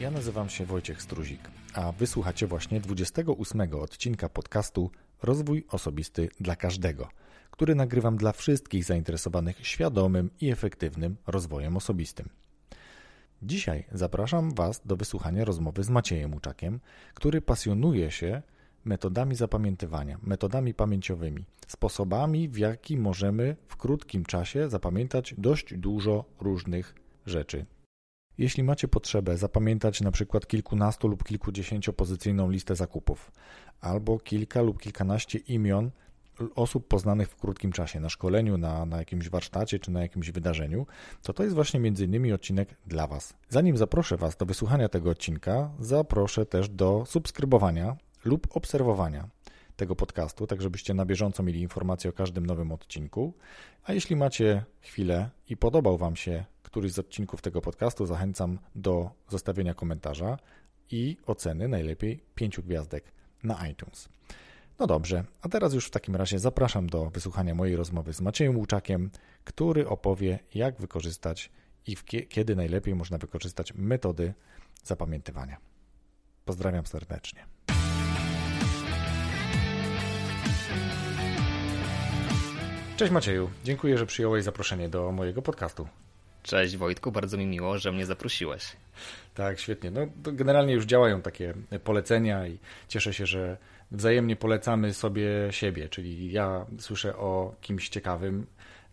Ja nazywam się Wojciech Struzik, a wysłuchacie właśnie 28 odcinka podcastu Rozwój Osobisty dla Każdego, który nagrywam dla wszystkich zainteresowanych świadomym i efektywnym rozwojem osobistym. Dzisiaj zapraszam Was do wysłuchania rozmowy z Maciejem Łuczakiem, który pasjonuje się metodami zapamiętywania, metodami pamięciowymi, sposobami, w jaki możemy w krótkim czasie zapamiętać dość dużo różnych rzeczy. Jeśli macie potrzebę zapamiętać na przykład kilkunastu lub kilkudziesięciopozycyjną listę zakupów, albo kilka lub kilkanaście imion osób poznanych w krótkim czasie na szkoleniu, na, na jakimś warsztacie czy na jakimś wydarzeniu, to to jest właśnie między innymi odcinek dla Was. Zanim zaproszę Was do wysłuchania tego odcinka, zaproszę też do subskrybowania lub obserwowania tego podcastu, tak żebyście na bieżąco mieli informacje o każdym nowym odcinku. A jeśli macie chwilę i podobał Wam się któryś z odcinków tego podcastu, zachęcam do zostawienia komentarza i oceny najlepiej 5 gwiazdek na iTunes. No dobrze, a teraz już w takim razie zapraszam do wysłuchania mojej rozmowy z Maciejem Łuczakiem, który opowie, jak wykorzystać i kiedy najlepiej można wykorzystać metody zapamiętywania. Pozdrawiam serdecznie. Cześć Macieju, dziękuję, że przyjąłeś zaproszenie do mojego podcastu. Cześć Wojtku, bardzo mi miło, że mnie zaprosiłeś. Tak, świetnie. No, generalnie już działają takie polecenia i cieszę się, że wzajemnie polecamy sobie siebie, czyli ja słyszę o kimś ciekawym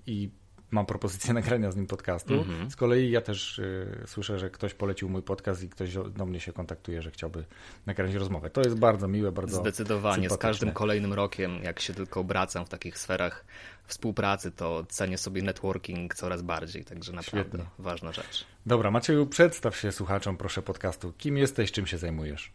i mam propozycję nagrania z nim podcastu. -hmm. Z kolei ja też y, słyszę, że ktoś polecił mój podcast i ktoś do mnie się kontaktuje, że chciałby nagrać rozmowę. To jest bardzo miłe, bardzo Zdecydowanie. Z każdym kolejnym rokiem, jak się tylko obracam w takich sferach współpracy, to cenię sobie networking coraz bardziej, także naprawdę Świetnie. ważna rzecz. Dobra, Macieju, przedstaw się słuchaczom proszę podcastu. Kim jesteś, czym się zajmujesz?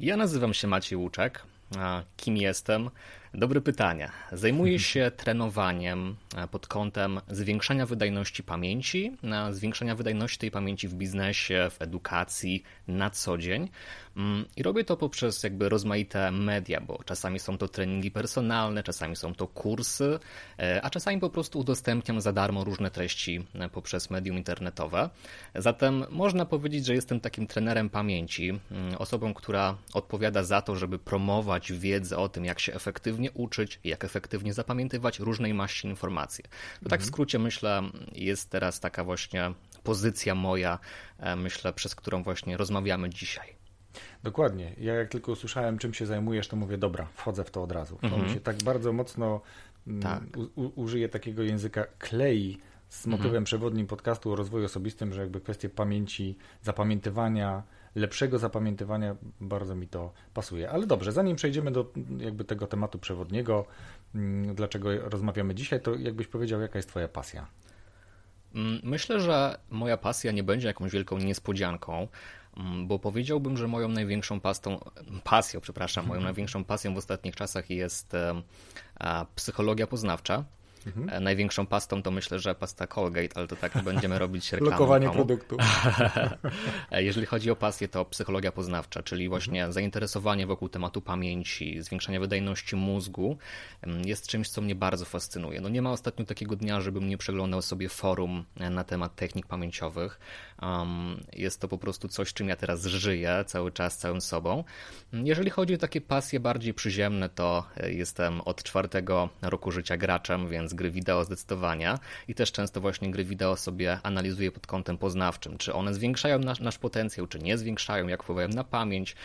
Ja nazywam się Maciej Łuczek. A kim jestem? Dobre pytanie. Zajmuję się trenowaniem e, pod kątem zwiększania wydajności pamięci, zwiększania wydajności tej pamięci w biznesie, w edukacji na co dzień. Mm, I robię to poprzez jakby rozmaite media, bo czasami są to treningi personalne, czasami są to kursy, e, a czasami po prostu udostępniam za darmo różne treści e, poprzez medium internetowe. Zatem można powiedzieć, że jestem takim trenerem pamięci, mm, osobą, która odpowiada za to, żeby promować wiedzę o tym, jak się efektywnie uczyć, jak efektywnie zapamiętywać różnej maści informacje. To mhm. tak w mhm. skrócie myślę, jest teraz taka właśnie pozycja moja, e, myślę, przez którą właśnie rozmawiamy dzisiaj. Dokładnie. Ja jak tylko usłyszałem, czym się zajmujesz, to mówię, dobra, wchodzę w to od razu. To mhm. mi się tak bardzo mocno mm, tak. U, użyję takiego języka klei z motywem mhm. przewodnim podcastu o rozwoju osobistym, że jakby kwestie pamięci, zapamiętywania, lepszego zapamiętywania bardzo mi to pasuje. Ale dobrze, zanim przejdziemy do jakby tego tematu przewodniego, mm, dlaczego rozmawiamy dzisiaj, to jakbyś powiedział, jaka jest twoja pasja? Mm, myślę, że moja pasja nie będzie jakąś wielką niespodzianką, mm, bo powiedziałbym, że moją największą pastą, pasją, przepraszam, moją największą pasją w ostatnich czasach jest psychologia poznawcza. Mhm. E, największą pastą to myślę, że pasta Colgate, ale to tak będziemy robić reklamę. Blokowanie produktu. E, jeżeli chodzi o pasję, to psychologia poznawcza, czyli właśnie mhm. zainteresowanie wokół tematu pamięci, zwiększania wydajności mózgu jest czymś, co mnie bardzo fascynuje. No nie ma ostatnio takiego dnia, żebym nie przeglądał sobie forum e, na temat technik pamięciowych. Jest to po prostu coś, czym ja teraz żyję cały czas, całym sobą. Jeżeli chodzi o takie pasje bardziej przyziemne, to jestem od czwartego roku życia graczem, więc gry wideo zdecydowania i też często właśnie gry wideo sobie analizuję pod kątem poznawczym, czy one zwiększają nasz, nasz potencjał, czy nie zwiększają, jak wpływają na pamięć.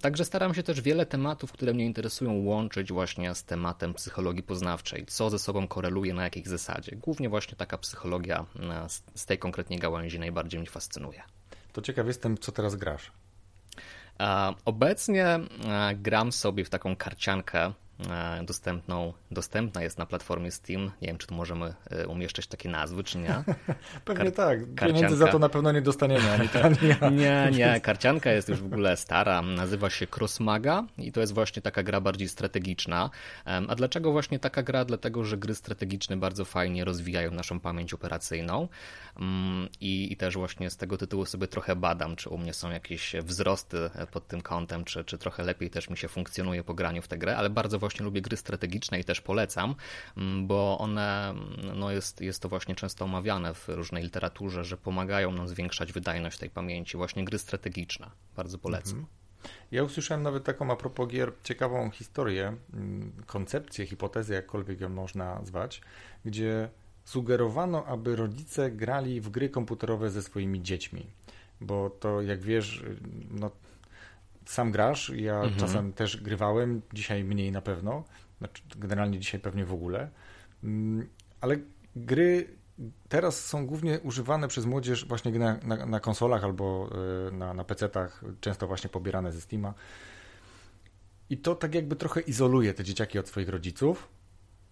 Także staram się też wiele tematów, które mnie interesują, łączyć właśnie z tematem psychologii poznawczej, co ze sobą koreluje, na jakiej zasadzie. Głównie właśnie taka psychologia z tej konkretnie gałęzi najbardziej mnie fascynuje. To ciekaw jestem, co teraz grasz. Obecnie gram sobie w taką karciankę E, dostępną, dostępna jest na platformie Steam. Nie wiem, czy tu możemy e, umieszczać takie nazwy, czy nie. Pewnie Kar tak. Pieniędzy karcianka... za to na pewno nie dostaniemy. Ani ta, ani ja. nie, nie. Karcianka jest już w ogóle stara. Nazywa się Crossmaga i to jest właśnie taka gra bardziej strategiczna. A dlaczego właśnie taka gra? Dlatego, że gry strategiczne bardzo fajnie rozwijają naszą pamięć operacyjną mm, i, i też właśnie z tego tytułu sobie trochę badam, czy u mnie są jakieś wzrosty pod tym kątem, czy, czy trochę lepiej też mi się funkcjonuje po graniu w tę grę, ale bardzo właśnie lubię gry strategiczne i też polecam, mm, bo one, no jest, jest to właśnie często omawiane w różnej literaturze, że pomagają nam zwiększać wydajność tej pamięci. Właśnie gry strategiczne. Bardzo polecam. Mhm. Ja usłyszałem nawet taką a propos gier ciekawą historię, mm, koncepcję, hipotezę, jakkolwiek ją można zwać, gdzie sugerowano, aby rodzice grali w gry komputerowe ze swoimi dziećmi. Bo to, jak wiesz, no, sam grasz, ja mhm. czasem też grywałem, dzisiaj mniej na pewno, znaczy generalnie dzisiaj pewnie w ogóle, mm, ale gry teraz są głównie używane przez młodzież właśnie na, na, na konsolach albo y, na, na PC-tach, często właśnie pobierane ze Steama. I to tak jakby trochę izoluje te dzieciaki od swoich rodziców.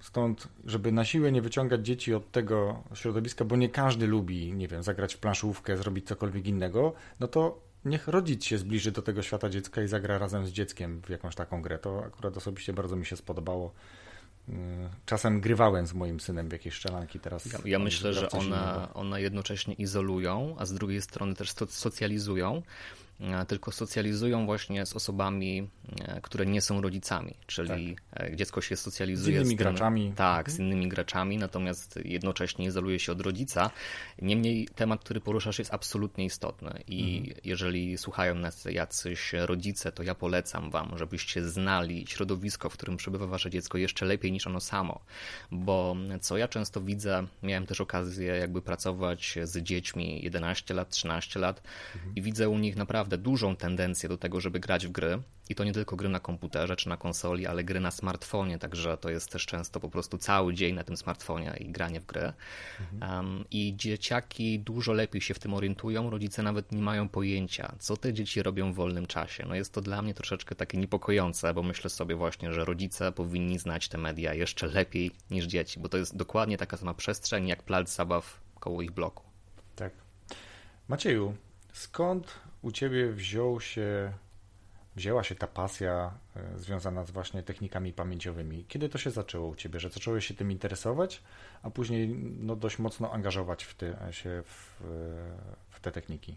Stąd, żeby na siłę nie wyciągać dzieci od tego środowiska, bo nie każdy lubi, nie wiem, zagrać w planszówkę, zrobić cokolwiek innego, no to niech rodzic się zbliży do tego świata dziecka i zagra razem z dzieckiem w jakąś taką grę. To akurat osobiście bardzo mi się spodobało. Mm, czasem grywałem z moim synem w jakieś strzelanki teraz. Ja, ja myślę, że one, one jednocześnie izolują, a z drugiej strony też socjalizują. E, tylko socjalizują właśnie z osobami, e, które nie są rodzicami, czyli tak. E, dziecko się socjalizuje z innymi z graczami. Tak, z mhm. innymi graczami, natomiast jednocześnie izoluje się od rodzica. Niemniej temat, który poruszasz jest absolutnie istotny i mhm. jeżeli słuchają nas jacyś rodzice, to ja polecam wam, żebyście znali środowisko, w którym przebywa wasze dziecko jeszcze lepiej niż ono samo, bo co ja często widzę, miałem też okazję jakby pracować z dziećmi 11 lat, 13 lat mhm. i widzę u nich naprawdę naprawdę dużą tendencję do tego, żeby grać w gry. I to nie tylko gry na komputerze czy na konsoli, ale gry na smartfonie, także to jest też często po prostu cały dzień na tym smartfonie i granie w gry. Mhm. Um, I dzieciaki dużo lepiej się w tym orientują, rodzice nawet nie mają pojęcia, co te dzieci robią w wolnym czasie. No jest to dla mnie troszeczkę takie niepokojące, bo myślę sobie właśnie, że rodzice powinni znać te media jeszcze lepiej niż dzieci, bo to jest dokładnie taka sama przestrzeń jak plac zabaw koło ich bloku. Tak. Macieju, skąd u Ciebie wziął się, wzięła się ta pasja e, związana z właśnie technikami pamięciowymi? Kiedy to się zaczęło u Ciebie, że zacząłeś się tym interesować, a później no, dość mocno angażować w ty, się w, w te techniki?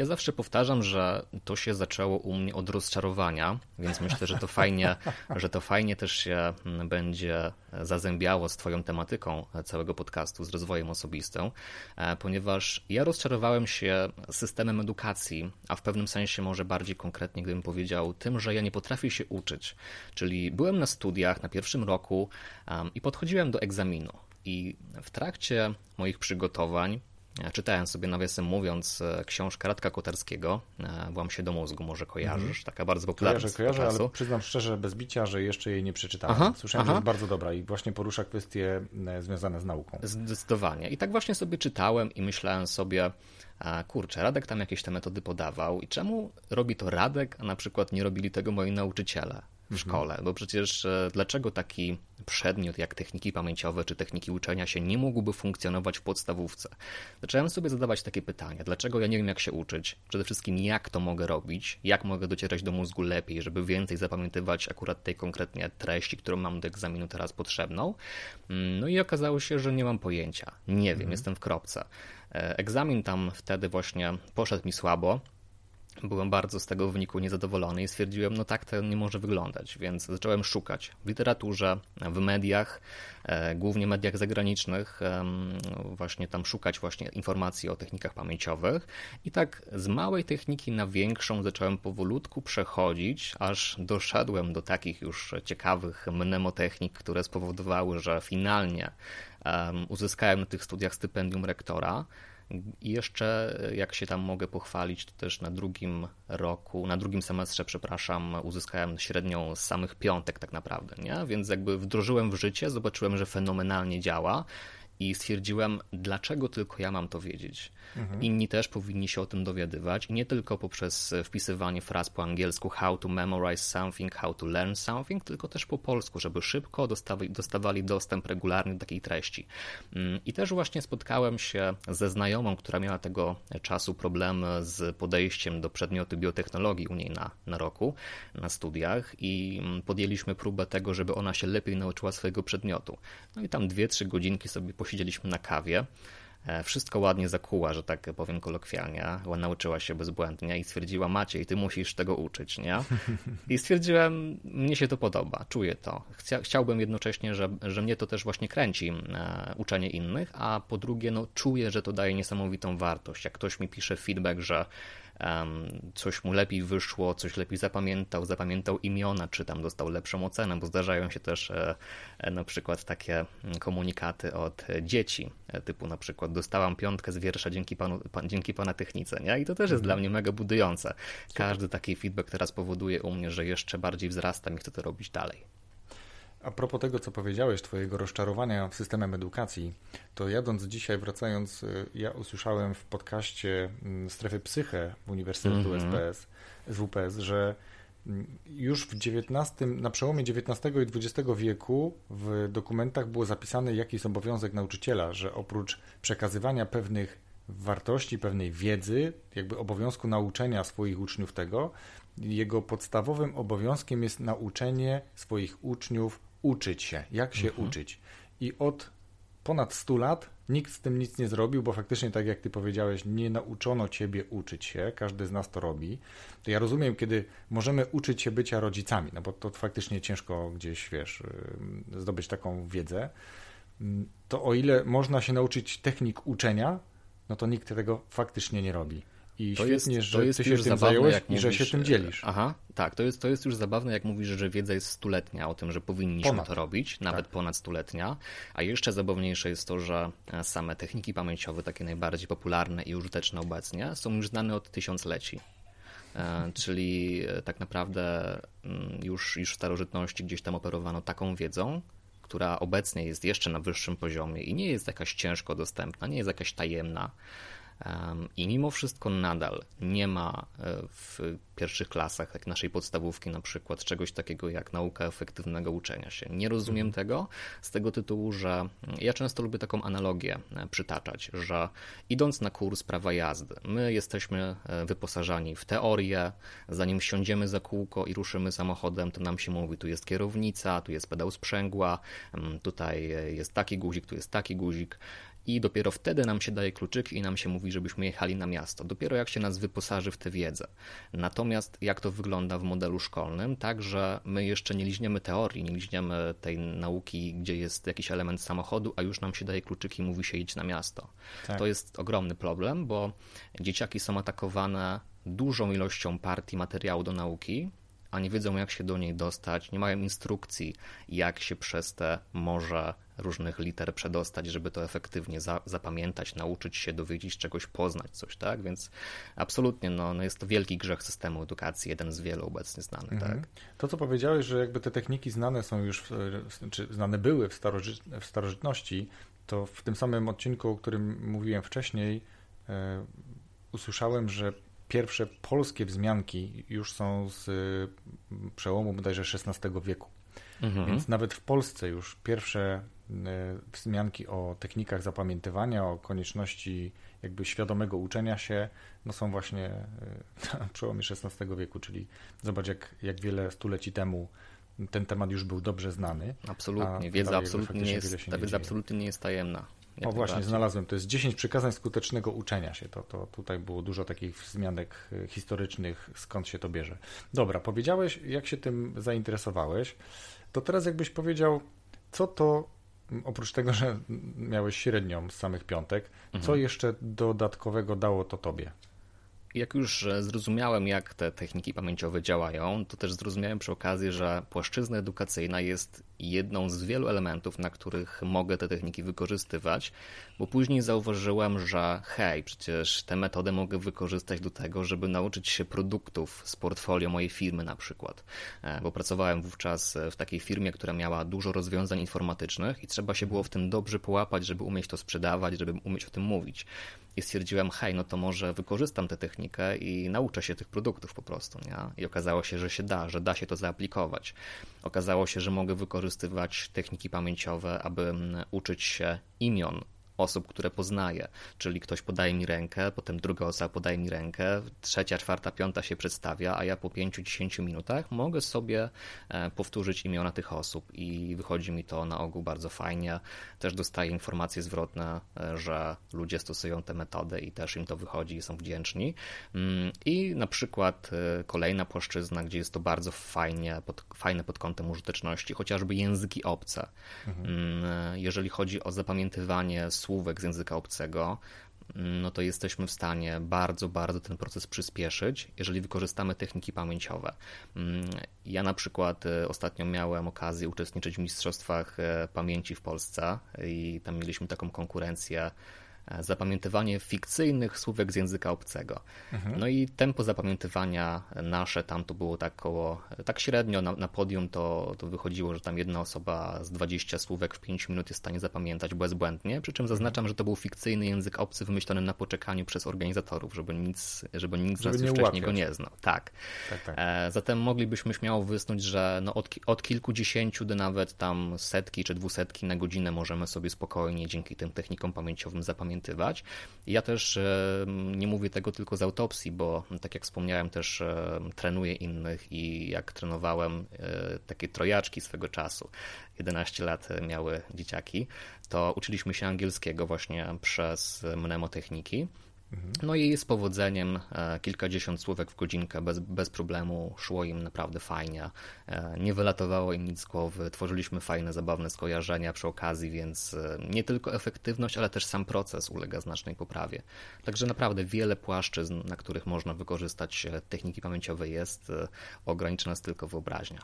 Ja zawsze powtarzam, że to się zaczęło u mnie od rozczarowania, więc myślę, że to fajnie, że to fajnie też się mm, będzie zazębiało z Twoją tematyką całego podcastu, z rozwojem osobistym, e, ponieważ ja rozczarowałem się systemem edukacji, a w pewnym sensie może bardziej konkretnie, gdybym powiedział, tym, że ja nie potrafię się uczyć. Czyli byłem na studiach na pierwszym roku i podchodziłem do egzaminu. I w trakcie moich przygotowań Czytałem sobie, nawiasem mówiąc, e, książkę Radka Kotarskiego, e, Włam się do mózgu, może kojarzysz, mhm. taka bardzo popularna. Kojarzę, kojarzę, ale przyznam szczerze, bez bicia, że jeszcze jej nie przeczytałem. Aha, Słyszałem, aha. że jest bardzo dobra i właśnie porusza kwestie e, związane z nauką. Zdecydowanie. I tak właśnie sobie czytałem i myślałem sobie, kurczę, Radek tam jakieś te metody podawał i czemu robi to Radek, a na przykład nie robili tego moi nauczyciele? W mhm. szkole, bo przecież e, dlaczego taki przedmiot jak techniki pamięciowe czy techniki uczenia się nie mógłby funkcjonować w podstawówce? Zacząłem sobie zadawać takie pytania, dlaczego ja nie wiem jak się uczyć, przede wszystkim jak to mogę robić, jak mogę docierać do mózgu lepiej, żeby więcej zapamiętywać akurat tej konkretnie treści, którą mam do egzaminu teraz potrzebną. Mm, no i okazało się, że nie mam pojęcia, nie wiem, mhm. jestem w kropce. E, egzamin tam wtedy właśnie poszedł mi słabo, Byłem bardzo z tego wyniku niezadowolony i stwierdziłem, no tak to nie może wyglądać, więc zacząłem szukać w literaturze, w mediach, e, głównie mediach zagranicznych, właśnie tam szukać właśnie informacji o technikach pamięciowych i tak z małej techniki na większą zacząłem powolutku przechodzić, aż doszedłem do takich już ciekawych mnemotechnik, które spowodowały, że finalnie uzyskałem na tych studiach stypendium rektora. I jeszcze, jak się tam mogę pochwalić, to też na drugim roku, na drugim semestrze, przepraszam, uzyskałem średnią z samych piątek tak naprawdę, nie? Więc jakby wdrożyłem w życie, zobaczyłem, że fenomenalnie działa i stwierdziłem, dlaczego tylko ja mam to wiedzieć. Mhm. Inni też powinni się o tym dowiadywać i nie tylko poprzez wpisywanie fraz po angielsku how to memorize something, how to learn something, tylko też po polsku, żeby szybko dostawali, dostawali dostęp regularny do takiej treści. Mm, I też właśnie spotkałem się ze znajomą, która miała tego czasu problemy z podejściem do przedmiotu biotechnologii u niej na, na roku, na studiach i mm, podjęliśmy próbę tego, żeby ona się lepiej nauczyła swojego przedmiotu. No i tam dwie, trzy godzinki sobie posiedzieliśmy na kawie e, wszystko ładnie zakuła, że tak powiem kolokwialnie. Nauczyła się bezbłędnie i stwierdziła, Maciej, ty musisz tego uczyć, nie? I stwierdziłem, mnie się to podoba, czuję to. Chciałbym jednocześnie, że, że mnie to też właśnie kręci e, uczenie innych, a po drugie, no czuję, że to daje niesamowitą wartość. Jak ktoś mi pisze feedback, że coś mu lepiej wyszło, coś lepiej zapamiętał, zapamiętał imiona, czy tam dostał lepszą ocenę, bo zdarzają się też e, e, na przykład takie komunikaty od dzieci, e, typu na przykład dostałam piątkę z wiersza dzięki, panu, pan, dzięki pana technice, nie? I to też jest mhm. dla mnie mega budujące. Każdy taki feedback teraz powoduje u mnie, że jeszcze bardziej wzrastam i chcę to robić dalej. A propos tego, co powiedziałeś, Twojego rozczarowania systemem edukacji, to jadąc dzisiaj, wracając, y, ja usłyszałem w podcaście mm, Strefy Psyche Uniwersytetu mm -hmm. SPS, SWPS, że już w XIX, na przełomie XIX i XX wieku w dokumentach było zapisane, jaki jest obowiązek nauczyciela, że oprócz przekazywania pewnych wartości, pewnej wiedzy, jakby obowiązku nauczenia swoich uczniów tego, jego podstawowym obowiązkiem jest nauczenie swoich uczniów uczyć się, jak się mhm. uczyć. I od ponad 100 lat nikt z tym nic nie zrobił, bo faktycznie, tak jak ty powiedziałeś, nie nauczono ciebie uczyć się, każdy z nas to robi. To ja rozumiem, kiedy możemy uczyć się bycia rodzicami, no bo to faktycznie ciężko gdzieś, wiesz, zdobyć taką wiedzę. To o ile można się nauczyć technik uczenia, no to nikt tego faktycznie nie robi. I to świetnie, jest, że to jest ty się tym zająłeś i mówisz, że się tym dzielisz. Aha, tak, to jest, to jest już zabawne, jak mówisz, że wiedza jest stuletnia o tym, że powinniśmy ponad. to robić, nawet tak. ponad stuletnia. A jeszcze zabawniejsze jest to, że same techniki pamięciowe, takie najbardziej popularne i użyteczne obecnie, są już znane od tysiącleci. E, czyli e, tak naprawdę mm, już, już w starożytności gdzieś tam operowano taką wiedzą, która obecnie jest jeszcze na wyższym poziomie i nie jest jakaś ciężko dostępna, nie jest jakaś tajemna. I mimo wszystko nadal nie ma e, w pierwszych klasach, jak naszej podstawówki na przykład, czegoś takiego jak nauka efektywnego uczenia się. Nie rozumiem mhm. tego z tego tytułu, że mm, ja często lubię taką analogię e, przytaczać, że idąc na kurs prawa jazdy, my jesteśmy e, wyposażani w teorię, zanim siądziemy za kółko i ruszymy samochodem, to nam się mówi, tu jest kierownica, tu jest pedał sprzęgła, mm, tutaj jest taki guzik, tu jest taki guzik i dopiero wtedy nam się daje kluczyki i nam się mówi, żebyśmy jechali na miasto. Dopiero jak się nas wyposaży w tę wiedzę. Natomiast jak to wygląda w modelu szkolnym, tak, że my jeszcze nie liźniemy teorii, nie liźniemy tej nauki, gdzie jest jakiś element samochodu, a już nam się daje kluczyki i mówi się idź na miasto. Tak. To jest ogromny problem, bo dzieciaki są atakowane dużą ilością partii materiału do nauki, a nie wiedzą, jak się do niej dostać, nie mają instrukcji, jak się przez te morze różnych liter przedostać, żeby to efektywnie za, zapamiętać, nauczyć się, dowiedzieć czegoś, poznać coś, tak? Więc absolutnie no, no jest to wielki grzech systemu edukacji, jeden z wielu obecnie znanych, mhm. tak? To, co powiedziałeś, że jakby te techniki znane są już, czy znane były w, starożyt, w starożytności, to w tym samym odcinku, o którym mówiłem wcześniej, e, usłyszałem, że pierwsze polskie wzmianki już są z przełomu bodajże XVI wieku. Mhm. Więc nawet w Polsce już pierwsze wzmianki o technikach zapamiętywania, o konieczności jakby świadomego uczenia się, no są właśnie e, na przełomie XVI wieku, czyli zobacz jak, jak wiele stuleci temu ten temat już był dobrze znany. Absolutnie, wiedza absolutnie nie jest, ta wiedza absolutnie nie jest tajemna. O właśnie, znalazłem. To jest 10 przykazań skutecznego uczenia się. To, to tutaj było dużo takich wzmianek e, historycznych, skąd się to bierze. Dobra, powiedziałeś, jak się tym zainteresowałeś. To teraz jakbyś powiedział, co to, oprócz tego, że miałeś średnią z samych piątek, mhm. co jeszcze dodatkowego dało to tobie? Jak już zrozumiałem, jak te techniki pamięciowe działają, to też zrozumiałem przy okazji, że płaszczyzna edukacyjna jest jedną z wielu elementów, na których mogę te techniki wykorzystywać, bo później zauważyłem, że hej, przecież tę metodę mogę wykorzystać do tego, żeby nauczyć się produktów z portfolio mojej firmy na przykład. E, bo pracowałem wówczas w takiej firmie, która miała dużo rozwiązań informatycznych i trzeba się było w tym dobrze połapać, żeby umieć to sprzedawać, żeby umieć o tym mówić i stwierdziłem, hej, no to może wykorzystam tę technikę i nauczę się tych produktów po prostu. Nie? I okazało się, że się da, że da się to zaaplikować. Okazało się, że mogę wykorzystywać techniki pamięciowe, aby mm, uczyć się imion osób, które poznaję, czyli ktoś podaje mi rękę, potem druga osoba podaje mi rękę, trzecia, czwarta, piąta się przedstawia, a ja po 5-10 minutach mogę sobie e, powtórzyć imiona tych osób i wychodzi mi to na ogół bardzo fajnie. Też dostaję informacje zwrotne, e, że ludzie stosują tę metodę i też im to wychodzi i są wdzięczni. Mm, I na przykład e, kolejna płaszczyzna, gdzie jest to bardzo fajnie, pod, fajne pod kątem użyteczności, chociażby języki obce. Mhm. Mm, jeżeli chodzi o zapamiętywanie słówek z języka obcego, no to jesteśmy w stanie bardzo, bardzo ten proces przyspieszyć, jeżeli wykorzystamy techniki pamięciowe. Mm, ja na przykład e, ostatnio miałem okazję uczestniczyć w Mistrzostwach e, Pamięci w Polsce i tam mieliśmy taką konkurencję zapamiętywanie fikcyjnych słówek z języka obcego. Mhm. No i tempo zapamiętywania nasze tam to było tak koło, tak średnio na, na podium to, to wychodziło, że tam jedna osoba z 20 słówek w 5 minut jest w stanie zapamiętać bezbłędnie, przy czym zaznaczam, że to był fikcyjny język obcy wymyślony na poczekaniu przez organizatorów, żeby nic, żeby nikt żeby z nas wcześniej go nie znał. Tak. tak, tak. E, zatem moglibyśmy śmiało wysnuć, że no od, od kilkudziesięciu do nawet tam setki czy dwusetki na godzinę możemy sobie spokojnie dzięki tym technikom pamięciowym zapamiętać zapamiętywać. Ja też nie mówię tego tylko z autopsji, bo tak jak wspomniałem, też trenuję innych i jak trenowałem e, takie trojaczki swego czasu, 11 lat miały dzieciaki, to uczyliśmy się angielskiego właśnie przez mnemotechniki. No i z powodzeniem e, kilkadziesiąt słówek w godzinkę bez, bez problemu szło im naprawdę fajnie. E, nie wylatowało im nic z głowy, tworzyliśmy fajne, zabawne skojarzenia przy okazji, więc e, nie tylko efektywność, ale też sam proces ulega znacznej poprawie. Także naprawdę wiele płaszczyzn, na których można wykorzystać techniki pamięciowe jest, ogranicza nas tylko wyobraźnia.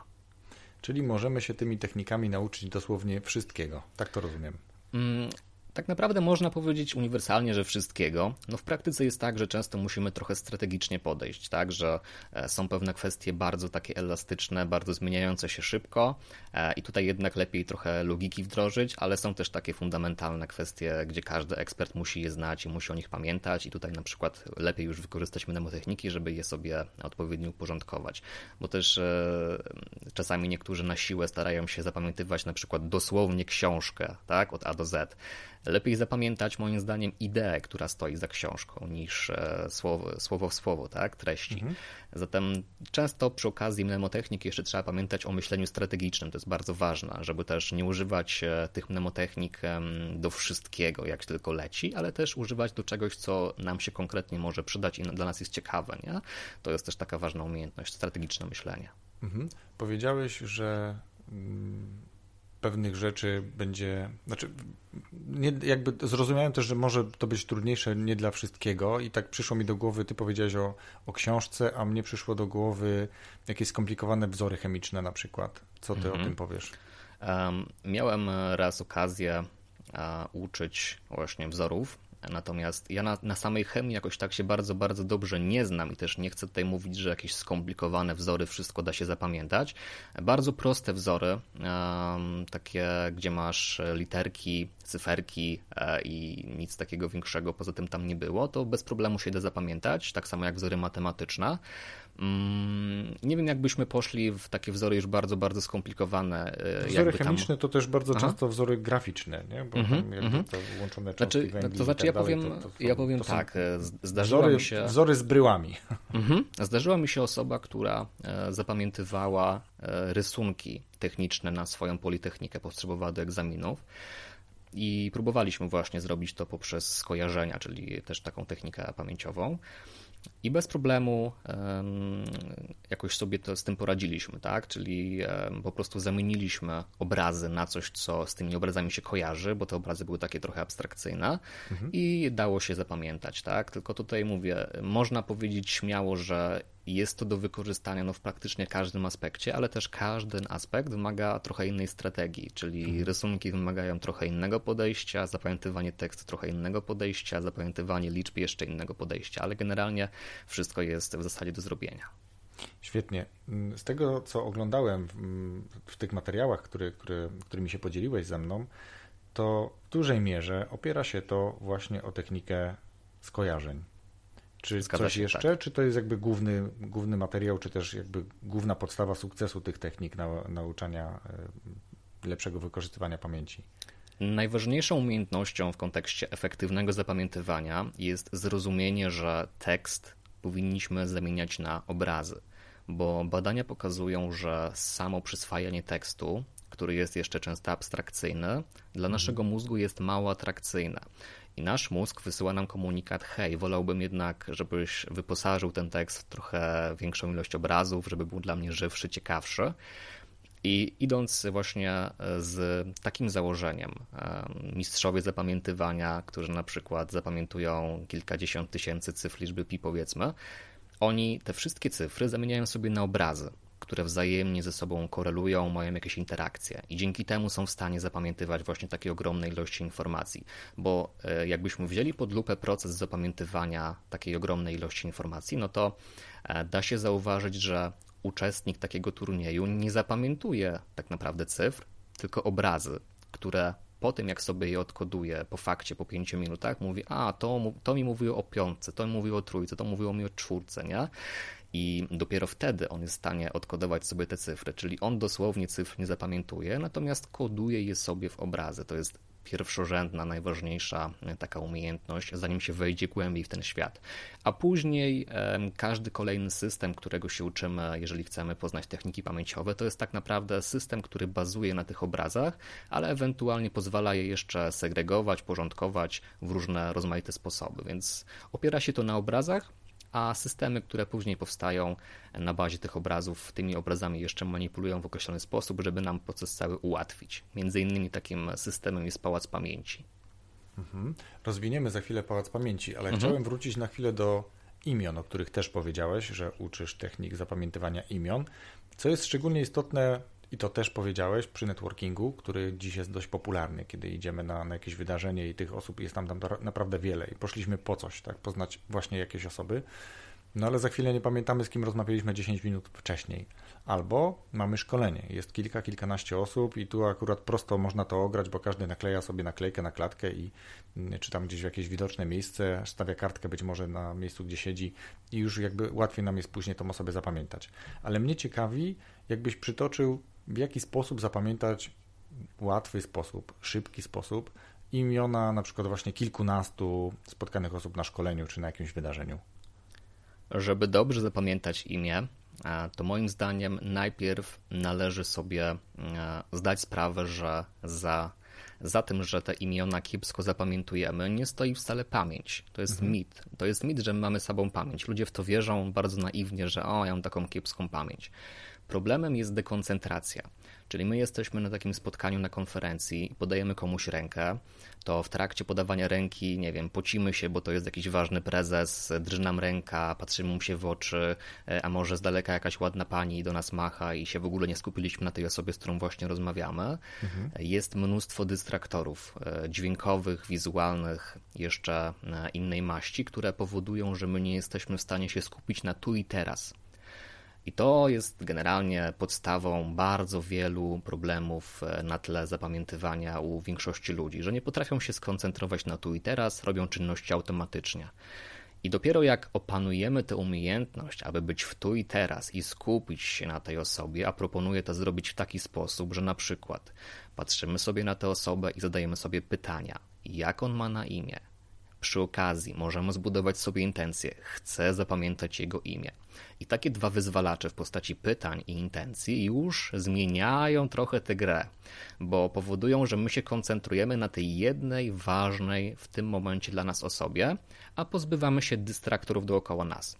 Czyli możemy się tymi technikami nauczyć dosłownie wszystkiego, tak to rozumiem. Mm, tak naprawdę można powiedzieć uniwersalnie, że wszystkiego. No w praktyce jest tak, że często musimy trochę strategicznie podejść, tak, że e, są pewne kwestie bardzo takie elastyczne, bardzo zmieniające się szybko e, i tutaj jednak lepiej trochę logiki wdrożyć, ale są też takie fundamentalne kwestie, gdzie każdy ekspert musi je znać i musi o nich pamiętać i tutaj na przykład lepiej już wykorzystać mnemotechniki, żeby je sobie odpowiednio uporządkować, bo też e, czasami niektórzy na siłę starają się zapamiętywać na przykład dosłownie książkę, tak, od A do Z lepiej zapamiętać moim zdaniem ideę, która stoi za książką, niż e, słowo, słowo w słowo, tak, treści. Mhm. Zatem często przy okazji mnemotechnik jeszcze trzeba pamiętać o myśleniu strategicznym, to jest bardzo ważne, żeby też nie używać e, tych mnemotechnik do wszystkiego, jak tylko leci, ale też używać do czegoś, co nam się konkretnie może przydać i dla nas jest ciekawe, nie? To jest też taka ważna umiejętność, strategiczne myślenie. Mhm. Powiedziałeś, że mm, pewnych rzeczy będzie, znaczy nie, jakby zrozumiałem też, że może to być trudniejsze nie dla wszystkiego i tak przyszło mi do głowy, ty powiedziałeś o, o książce, a mnie przyszło do głowy jakieś skomplikowane wzory chemiczne na przykład. Co ty mhm. o tym powiesz? Um, miałem raz okazję uh, uczyć właśnie wzorów Natomiast ja na, na, samej chemii jakoś tak się bardzo, bardzo dobrze nie znam i też nie chcę tutaj mówić, że jakieś skomplikowane wzory wszystko da się zapamiętać. Bardzo proste wzory, takie, gdzie masz literki, cyferki e, i nic takiego większego poza tym tam nie było, to bez problemu się da zapamiętać, tak samo jak wzory matematyczne. Mm, nie wiem, jakbyśmy poszli w takie wzory już bardzo, bardzo skomplikowane. E, wzory chemiczne tam... to też bardzo Aha. często wzory graficzne, nie? bo mm -hmm, mm -hmm. te łączone znaczy, węgli To znaczy, tak ja powiem, to, to, ja powiem tak, e, zdarzyła wzory, mi się... Wzory z bryłami. -hmm. Zdarzyła mi się osoba, która zapamiętywała rysunki techniczne na swoją politechnikę, potrzebowała do egzaminów. I próbowaliśmy właśnie zrobić to poprzez skojarzenia, czyli też taką technikę pamięciową. I bez problemu jakoś sobie to z tym poradziliśmy, tak? Czyli po prostu zamieniliśmy obrazy na coś, co z tymi obrazami się kojarzy, bo te obrazy były takie trochę abstrakcyjne mhm. i dało się zapamiętać, tak? Tylko tutaj mówię, można powiedzieć śmiało, że jest to do wykorzystania no, w praktycznie każdym aspekcie, ale też każdy aspekt wymaga trochę innej strategii, czyli mhm. rysunki wymagają trochę innego podejścia, zapamiętywanie tekstu trochę innego podejścia, zapamiętywanie liczb jeszcze innego podejścia, ale generalnie wszystko jest w zasadzie do zrobienia. Świetnie. Z tego, co oglądałem w, w tych materiałach, który, którymi się podzieliłeś ze mną, to w dużej mierze opiera się to właśnie o technikę skojarzeń. Czy Zgadza coś się, jeszcze, tak. czy to jest jakby główny, główny materiał, czy też jakby główna podstawa sukcesu tych technik na, nauczania e, lepszego wykorzystywania pamięci? Najważniejszą umiejętnością w kontekście efektywnego zapamiętywania jest zrozumienie, że tekst powinniśmy zamieniać na obrazy, bo badania pokazują, że samo przyswajanie tekstu, który jest jeszcze często abstrakcyjny, dla mhm. naszego mózgu jest mało atrakcyjne. I nasz mózg wysyła nam komunikat: hej, wolałbym jednak, żebyś wyposażył ten tekst w trochę większą ilość obrazów, żeby był dla mnie żywszy, ciekawszy. I idąc właśnie e, z takim założeniem, e, mistrzowie zapamiętywania, którzy na przykład zapamiętują kilkadziesiąt tysięcy cyfr liczby pi, powiedzmy, oni te wszystkie cyfry zamieniają sobie na obrazy, które wzajemnie ze sobą korelują, mają jakieś interakcje i dzięki temu są w stanie zapamiętywać właśnie takie ogromne ilości informacji. Bo e, jakbyśmy wzięli pod lupę proces zapamiętywania takiej ogromnej ilości informacji, no to da się zauważyć, że uczestnik takiego turnieju nie zapamiętuje tak naprawdę cyfr, tylko obrazy, które po tym, jak sobie je odkoduje po fakcie, po pięciu minutach, mówi, a to, to mi mówiło o piątce, to mi mówiło o trójce, to mówiło mi o czwórce, nie? I dopiero wtedy on jest w stanie odkodować sobie te cyfry, czyli on dosłownie cyfr nie zapamiętuje, natomiast koduje je sobie w obrazy. To jest pierwszorzędna, najważniejsza e, taka umiejętność, zanim się wejdzie głębiej w ten świat. A później każdy kolejny system, którego się uczymy, jeżeli chcemy poznać techniki pamięciowe, to jest tak naprawdę system, który bazuje na tych obrazach, ale ewentualnie pozwala je jeszcze segregować, porządkować w różne rozmaite sposoby. Więc opiera się to na obrazach, a systemy, które później powstają na bazie tych obrazów, tymi obrazami jeszcze manipulują w określony sposób, żeby nam proces cały ułatwić. Między innymi takim systemem jest pałac pamięci. Mhm. Rozwiniemy za chwilę pałac pamięci, ale mhm. chciałem wrócić na chwilę do imion, o których też powiedziałeś, że uczysz technik zapamiętywania imion. Co jest szczególnie istotne i to też powiedziałeś przy networkingu, który dziś jest dość popularny, kiedy idziemy na, na jakieś wydarzenie i tych osób jest tam, tam naprawdę wiele i poszliśmy po coś, tak, poznać właśnie jakieś osoby. No ale za chwilę nie pamiętamy, z kim rozmawialiśmy 10 minut wcześniej. Albo mamy szkolenie, jest kilka, kilkanaście osób i tu akurat prosto można to ograć, bo każdy nakleja sobie naklejkę na klatkę i mm, czy tam gdzieś w jakieś widoczne miejsce, stawia kartkę być może na miejscu, gdzie siedzi i już jakby łatwiej nam jest później tą osobę zapamiętać. Ale mnie ciekawi, jakbyś przytoczył w jaki sposób zapamiętać łatwy sposób, szybki sposób imiona na przykład właśnie kilkunastu spotkanych osób na szkoleniu czy na jakimś wydarzeniu? Żeby dobrze zapamiętać imię, to moim zdaniem najpierw należy sobie zdać sprawę, że za, za tym, że te imiona kiepsko zapamiętujemy, nie stoi wcale pamięć. To jest mhm. mit. To jest mit, że my mamy sobą pamięć. Ludzie w to wierzą bardzo naiwnie, że o, ja mam taką kiepską pamięć. Problemem jest dekoncentracja. Czyli my jesteśmy na takim spotkaniu na konferencji i podajemy komuś rękę, to w trakcie podawania ręki, nie wiem, pocimy się, bo to jest jakiś ważny prezes, drży nam ręka, patrzymy mu się w oczy, e, a może z daleka jakaś ładna pani do nas macha i się w ogóle nie skupiliśmy na tej osobie, z którą właśnie rozmawiamy. Mhm. Jest mnóstwo dystraktorów e, dźwiękowych, wizualnych, jeszcze e, innej maści, które powodują, że my nie jesteśmy w stanie się skupić na tu i teraz. I to jest generalnie podstawą bardzo wielu problemów e, na tle zapamiętywania u większości ludzi, że nie potrafią się skoncentrować na tu i teraz, robią czynności automatycznie. I dopiero jak opanujemy tę umiejętność, aby być w tu i teraz i skupić się na tej osobie, a proponuję to zrobić w taki sposób, że na przykład patrzymy sobie na tę osobę i zadajemy sobie pytania: jak on ma na imię? Przy okazji możemy zbudować sobie intencję: chcę zapamiętać jego imię. I takie dwa wyzwalacze w postaci pytań i intencji już zmieniają trochę tę grę, bo powodują, że my się koncentrujemy na tej jednej ważnej w tym momencie dla nas osobie, a pozbywamy się dystraktorów dookoła nas.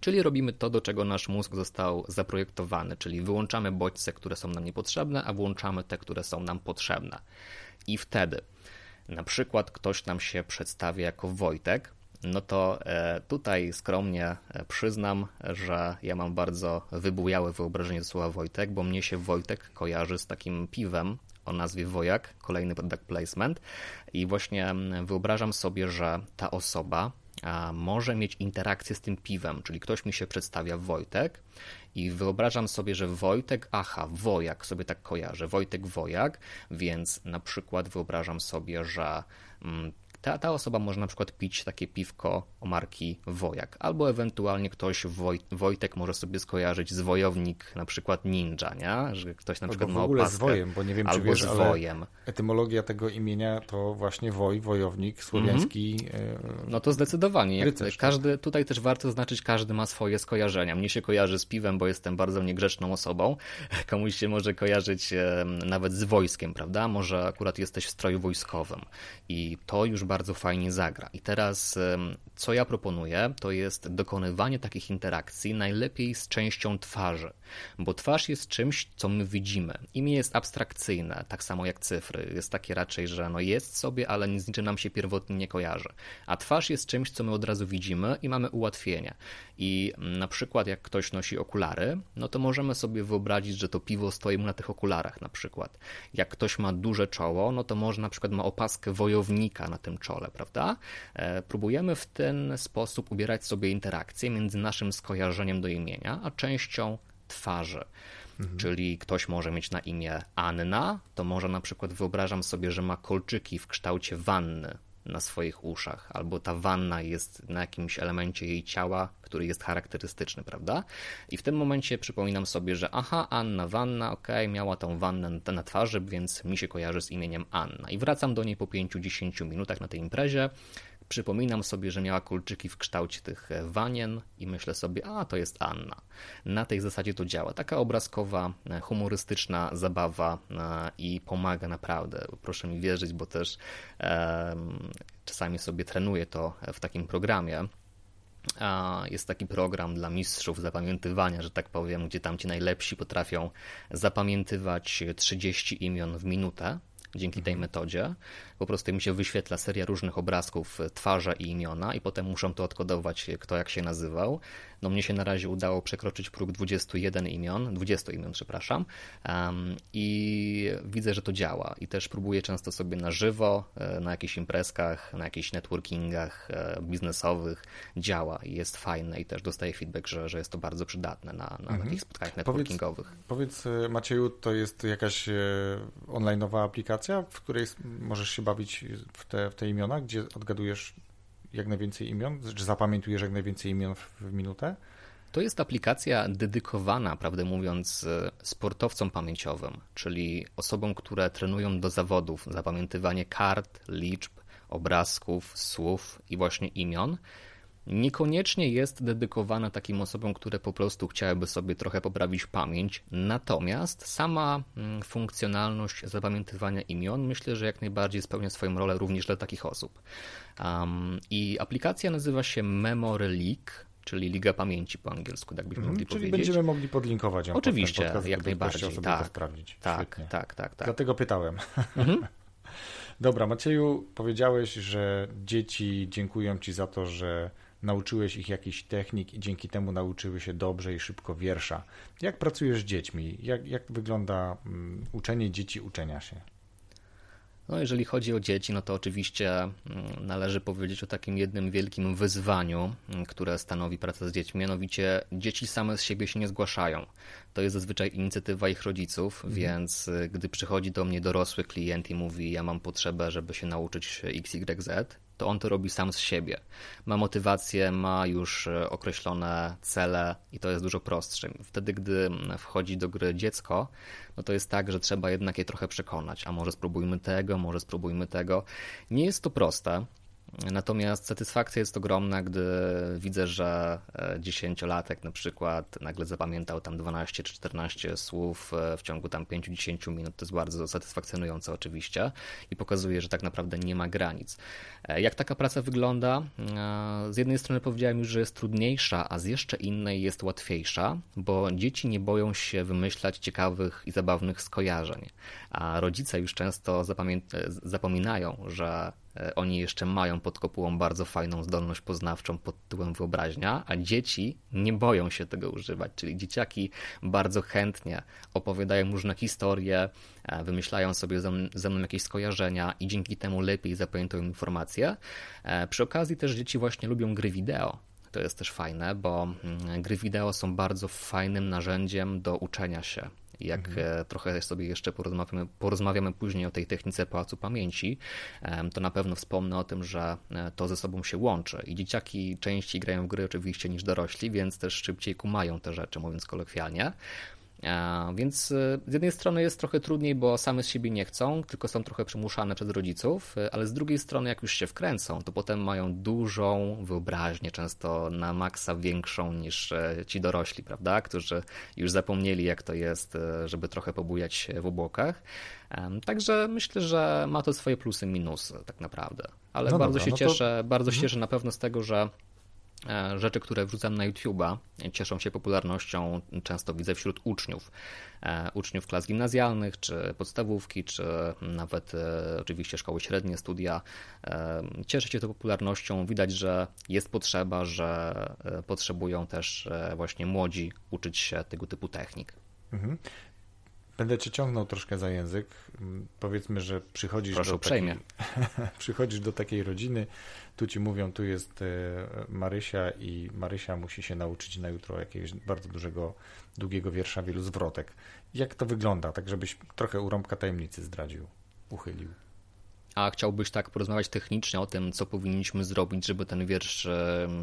Czyli robimy to, do czego nasz mózg został zaprojektowany, czyli wyłączamy bodźce, które są nam niepotrzebne, a włączamy te, które są nam potrzebne. I wtedy na przykład ktoś nam się przedstawia jako Wojtek, no to e, tutaj skromnie e, przyznam, że ja mam bardzo wybujałe wyobrażenie słowa Wojtek, bo mnie się Wojtek kojarzy z takim piwem o nazwie Wojak, kolejny product placement. I właśnie wyobrażam sobie, że ta osoba może mieć interakcję z tym piwem, czyli ktoś mi się przedstawia Wojtek i wyobrażam sobie, że Wojtek, aha, Wojak sobie tak kojarzę, Wojtek Wojak, więc na przykład wyobrażam sobie, że ta, ta osoba może na przykład pić takie piwko o marki Wojak, albo ewentualnie ktoś Woj, Wojtek może sobie skojarzyć z wojownik na przykład ninja, nie? że ktoś na przykład albo ma w ogóle opaskę, z wojem, bo nie wiem, czy albo wiesz, z ale wojem. etymologia tego imienia to właśnie woj, wojownik, słowiański. Mhm. No to zdecydowanie. Jak Rycerz, tak. każdy, tutaj też warto zaznaczyć, każdy ma swoje skojarzenia. Mnie się kojarzy z piwem, bo jestem bardzo niegrzeczną osobą. Komuś się może kojarzyć e, nawet z wojskiem, prawda? Może akurat jesteś w stroju wojskowym i to już bardzo fajnie zagra. I teraz co ja proponuję, to jest dokonywanie takich interakcji najlepiej z częścią twarzy, bo twarz jest czymś, co my widzimy. Imię jest abstrakcyjne, tak samo jak cyfry. Jest takie raczej, że no jest sobie, ale nic niczym nam się pierwotnie nie kojarzy. A twarz jest czymś, co my od razu widzimy i mamy ułatwienie. I na przykład jak ktoś nosi okulary, no to możemy sobie wyobrazić, że to piwo stoi mu na tych okularach na przykład. Jak ktoś ma duże czoło, no to może na przykład ma opaskę wojownika na tym czole, prawda? E, próbujemy w ten sposób ubierać sobie interakcję między naszym skojarzeniem do imienia, a częścią twarzy. Mhm. Czyli ktoś może mieć na imię Anna, to może na przykład wyobrażam sobie, że ma kolczyki w kształcie wanny na swoich uszach, albo ta wanna jest na jakimś elemencie jej ciała, który jest charakterystyczny, prawda? I w tym momencie przypominam sobie, że aha, Anna Wanna, ok, miała tą wannę na twarzy, więc mi się kojarzy z imieniem Anna. I wracam do niej po 5-10 minutach na tej imprezie. Przypominam sobie, że miała kulczyki w kształcie tych wanien i myślę sobie, a to jest Anna. Na tej zasadzie to działa. Taka obrazkowa, humorystyczna zabawa e, i pomaga naprawdę. Proszę mi wierzyć, bo też um, czasami sobie trenuję to w takim programie. Jest taki program dla mistrzów zapamiętywania, że tak powiem, gdzie tam ci najlepsi potrafią zapamiętywać 30 imion w minutę dzięki tej metodzie. Po prostu mi się wyświetla seria różnych obrazków, twarze i imiona i potem muszą to odkodować, kto jak się nazywał. No mnie się na razie udało przekroczyć próg 21 imion, 20 imion, przepraszam. Um, I widzę, że to działa. I też próbuję często sobie na żywo, e, na jakichś imprezkach, na jakichś networkingach e, biznesowych. Działa i jest fajne i też dostaję feedback, że, że jest to bardzo przydatne na, na mhm. takich spotkaniach networkingowych. Powiedz, powiedz e, Macieju, to jest jakaś online'owa aplikacja, w której możesz się bawić w te, w te imiona, gdzie odgadujesz jak najwięcej imion? Czy zapamiętujesz jak najwięcej imion w, w minutę? To jest aplikacja dedykowana, prawdę mówiąc, e, sportowcom pamięciowym, czyli osobom, które trenują do zawodów zapamiętywanie kart, liczb, obrazków, słów i właśnie imion niekoniecznie jest dedykowana takim osobom, które po prostu chciałyby sobie trochę poprawić pamięć. Natomiast sama mm, funkcjonalność zapamiętywania imion myślę, że jak najbardziej spełnia swoją rolę również dla takich osób. Um, I aplikacja nazywa się Memory Leak czyli Liga Pamięci po angielsku, tak byśmy mm, mogli czyli powiedzieć. będziemy mogli podlinkować ją Oczywiście, podcast, jak najbardziej. Tak, to sprawdzić. Tak, tak, tak, tak. Dlatego pytałem. Mhm. Dobra, Macieju, powiedziałeś, że dzieci dziękują Ci za to, że nauczyłeś ich jakiś technik i dzięki temu nauczyły się dobrze i szybko wiersza. Jak pracujesz z dziećmi? Jak, jak wygląda um, uczenie dzieci uczenia się? No, jeżeli chodzi o dzieci, no to oczywiście mm, należy powiedzieć o takim jednym wielkim wyzwaniu, mm, które stanowi praca z dziećmi. Mianowicie dzieci same z siebie się nie zgłaszają. To jest zazwyczaj inicjatywa ich rodziców, mhm. więc y, gdy przychodzi do mnie dorosły klient i mówi: Ja mam potrzebę, żeby się nauczyć XYZ, to on to robi sam z siebie. Ma motywację, ma już e, określone cele i to jest dużo prostsze. Wtedy, gdy wchodzi do gry dziecko, no to jest tak, że trzeba jednak je trochę przekonać. A może spróbujmy tego, może spróbujmy tego. Nie jest to proste. Natomiast satysfakcja jest ogromna, gdy widzę, że e, dziesięciolatek na przykład nagle zapamiętał tam 12 czy 14 słów e, w ciągu tam 5-10 minut. To jest bardzo satysfakcjonujące oczywiście i pokazuje, że tak naprawdę nie ma granic. E, jak taka praca wygląda? Z jednej strony powiedziałem już, że jest trudniejsza, a z jeszcze innej jest łatwiejsza, bo dzieci nie boją się wymyślać ciekawych i zabawnych skojarzeń, a rodzice już często zapominają, że oni jeszcze mają pod kopułą bardzo fajną zdolność poznawczą pod tytułem wyobraźnia, a dzieci nie boją się tego używać, czyli dzieciaki bardzo chętnie opowiadają różne historie, e, wymyślają sobie ze mną jakieś skojarzenia i dzięki temu lepiej zapamiętują informacje. E, przy okazji też dzieci właśnie lubią gry wideo. To jest też fajne, bo mm, gry wideo są bardzo fajnym narzędziem do uczenia się Jak mhm. trochę sobie jeszcze porozmawiamy, porozmawiamy później o tej technice pałacu pamięci, to na pewno wspomnę o tym, że to ze sobą się łączy. I dzieciaki częściej grają w gry oczywiście niż dorośli, więc też szybciej kumają te rzeczy, mówiąc kolokwialnie. Więc e, z jednej strony jest trochę trudniej, bo same z siebie nie chcą, tylko są trochę przymuszane przez rodziców, e, ale z drugiej strony, jak już się wkręcą, to potem mają dużą wyobraźnię, często na maksa większą niż e, ci dorośli, prawda? Którzy już zapomnieli, jak to jest, żeby trochę pobujać w obłokach. Także myślę, że ma to swoje plusy, minusy, tak naprawdę. Ale no bardzo dobra, się no cieszę, to... bardzo mhm. się cieszę na pewno z tego, że E, rzeczy, które wrzucam na YouTube'a, cieszą się popularnością, często widzę wśród uczniów, e, uczniów klas gimnazjalnych, czy podstawówki, czy nawet e, oczywiście szkoły średnie, studia. Cieszy się to popularnością, widać, że jest potrzeba, że potrzebują też właśnie młodzi uczyć się tego typu technik. Mhm. Będę cię ciągnął troszkę za język. Powiedzmy, że przychodzisz Proszę do uprzejmie. takiej, przychodzisz do takiej rodziny, tu ci mówią, tu jest e, Marysia i Marysia musi się nauczyć na jutro jakiegoś bardzo dużego, długiego wiersza, wielu zwrotek. Jak to wygląda, tak żebyś trochę urąbka tajemnicy zdradził, uchylił? A chciałbyś tak porozmawiać technicznie o tym, co powinniśmy zrobić, żeby ten wiersz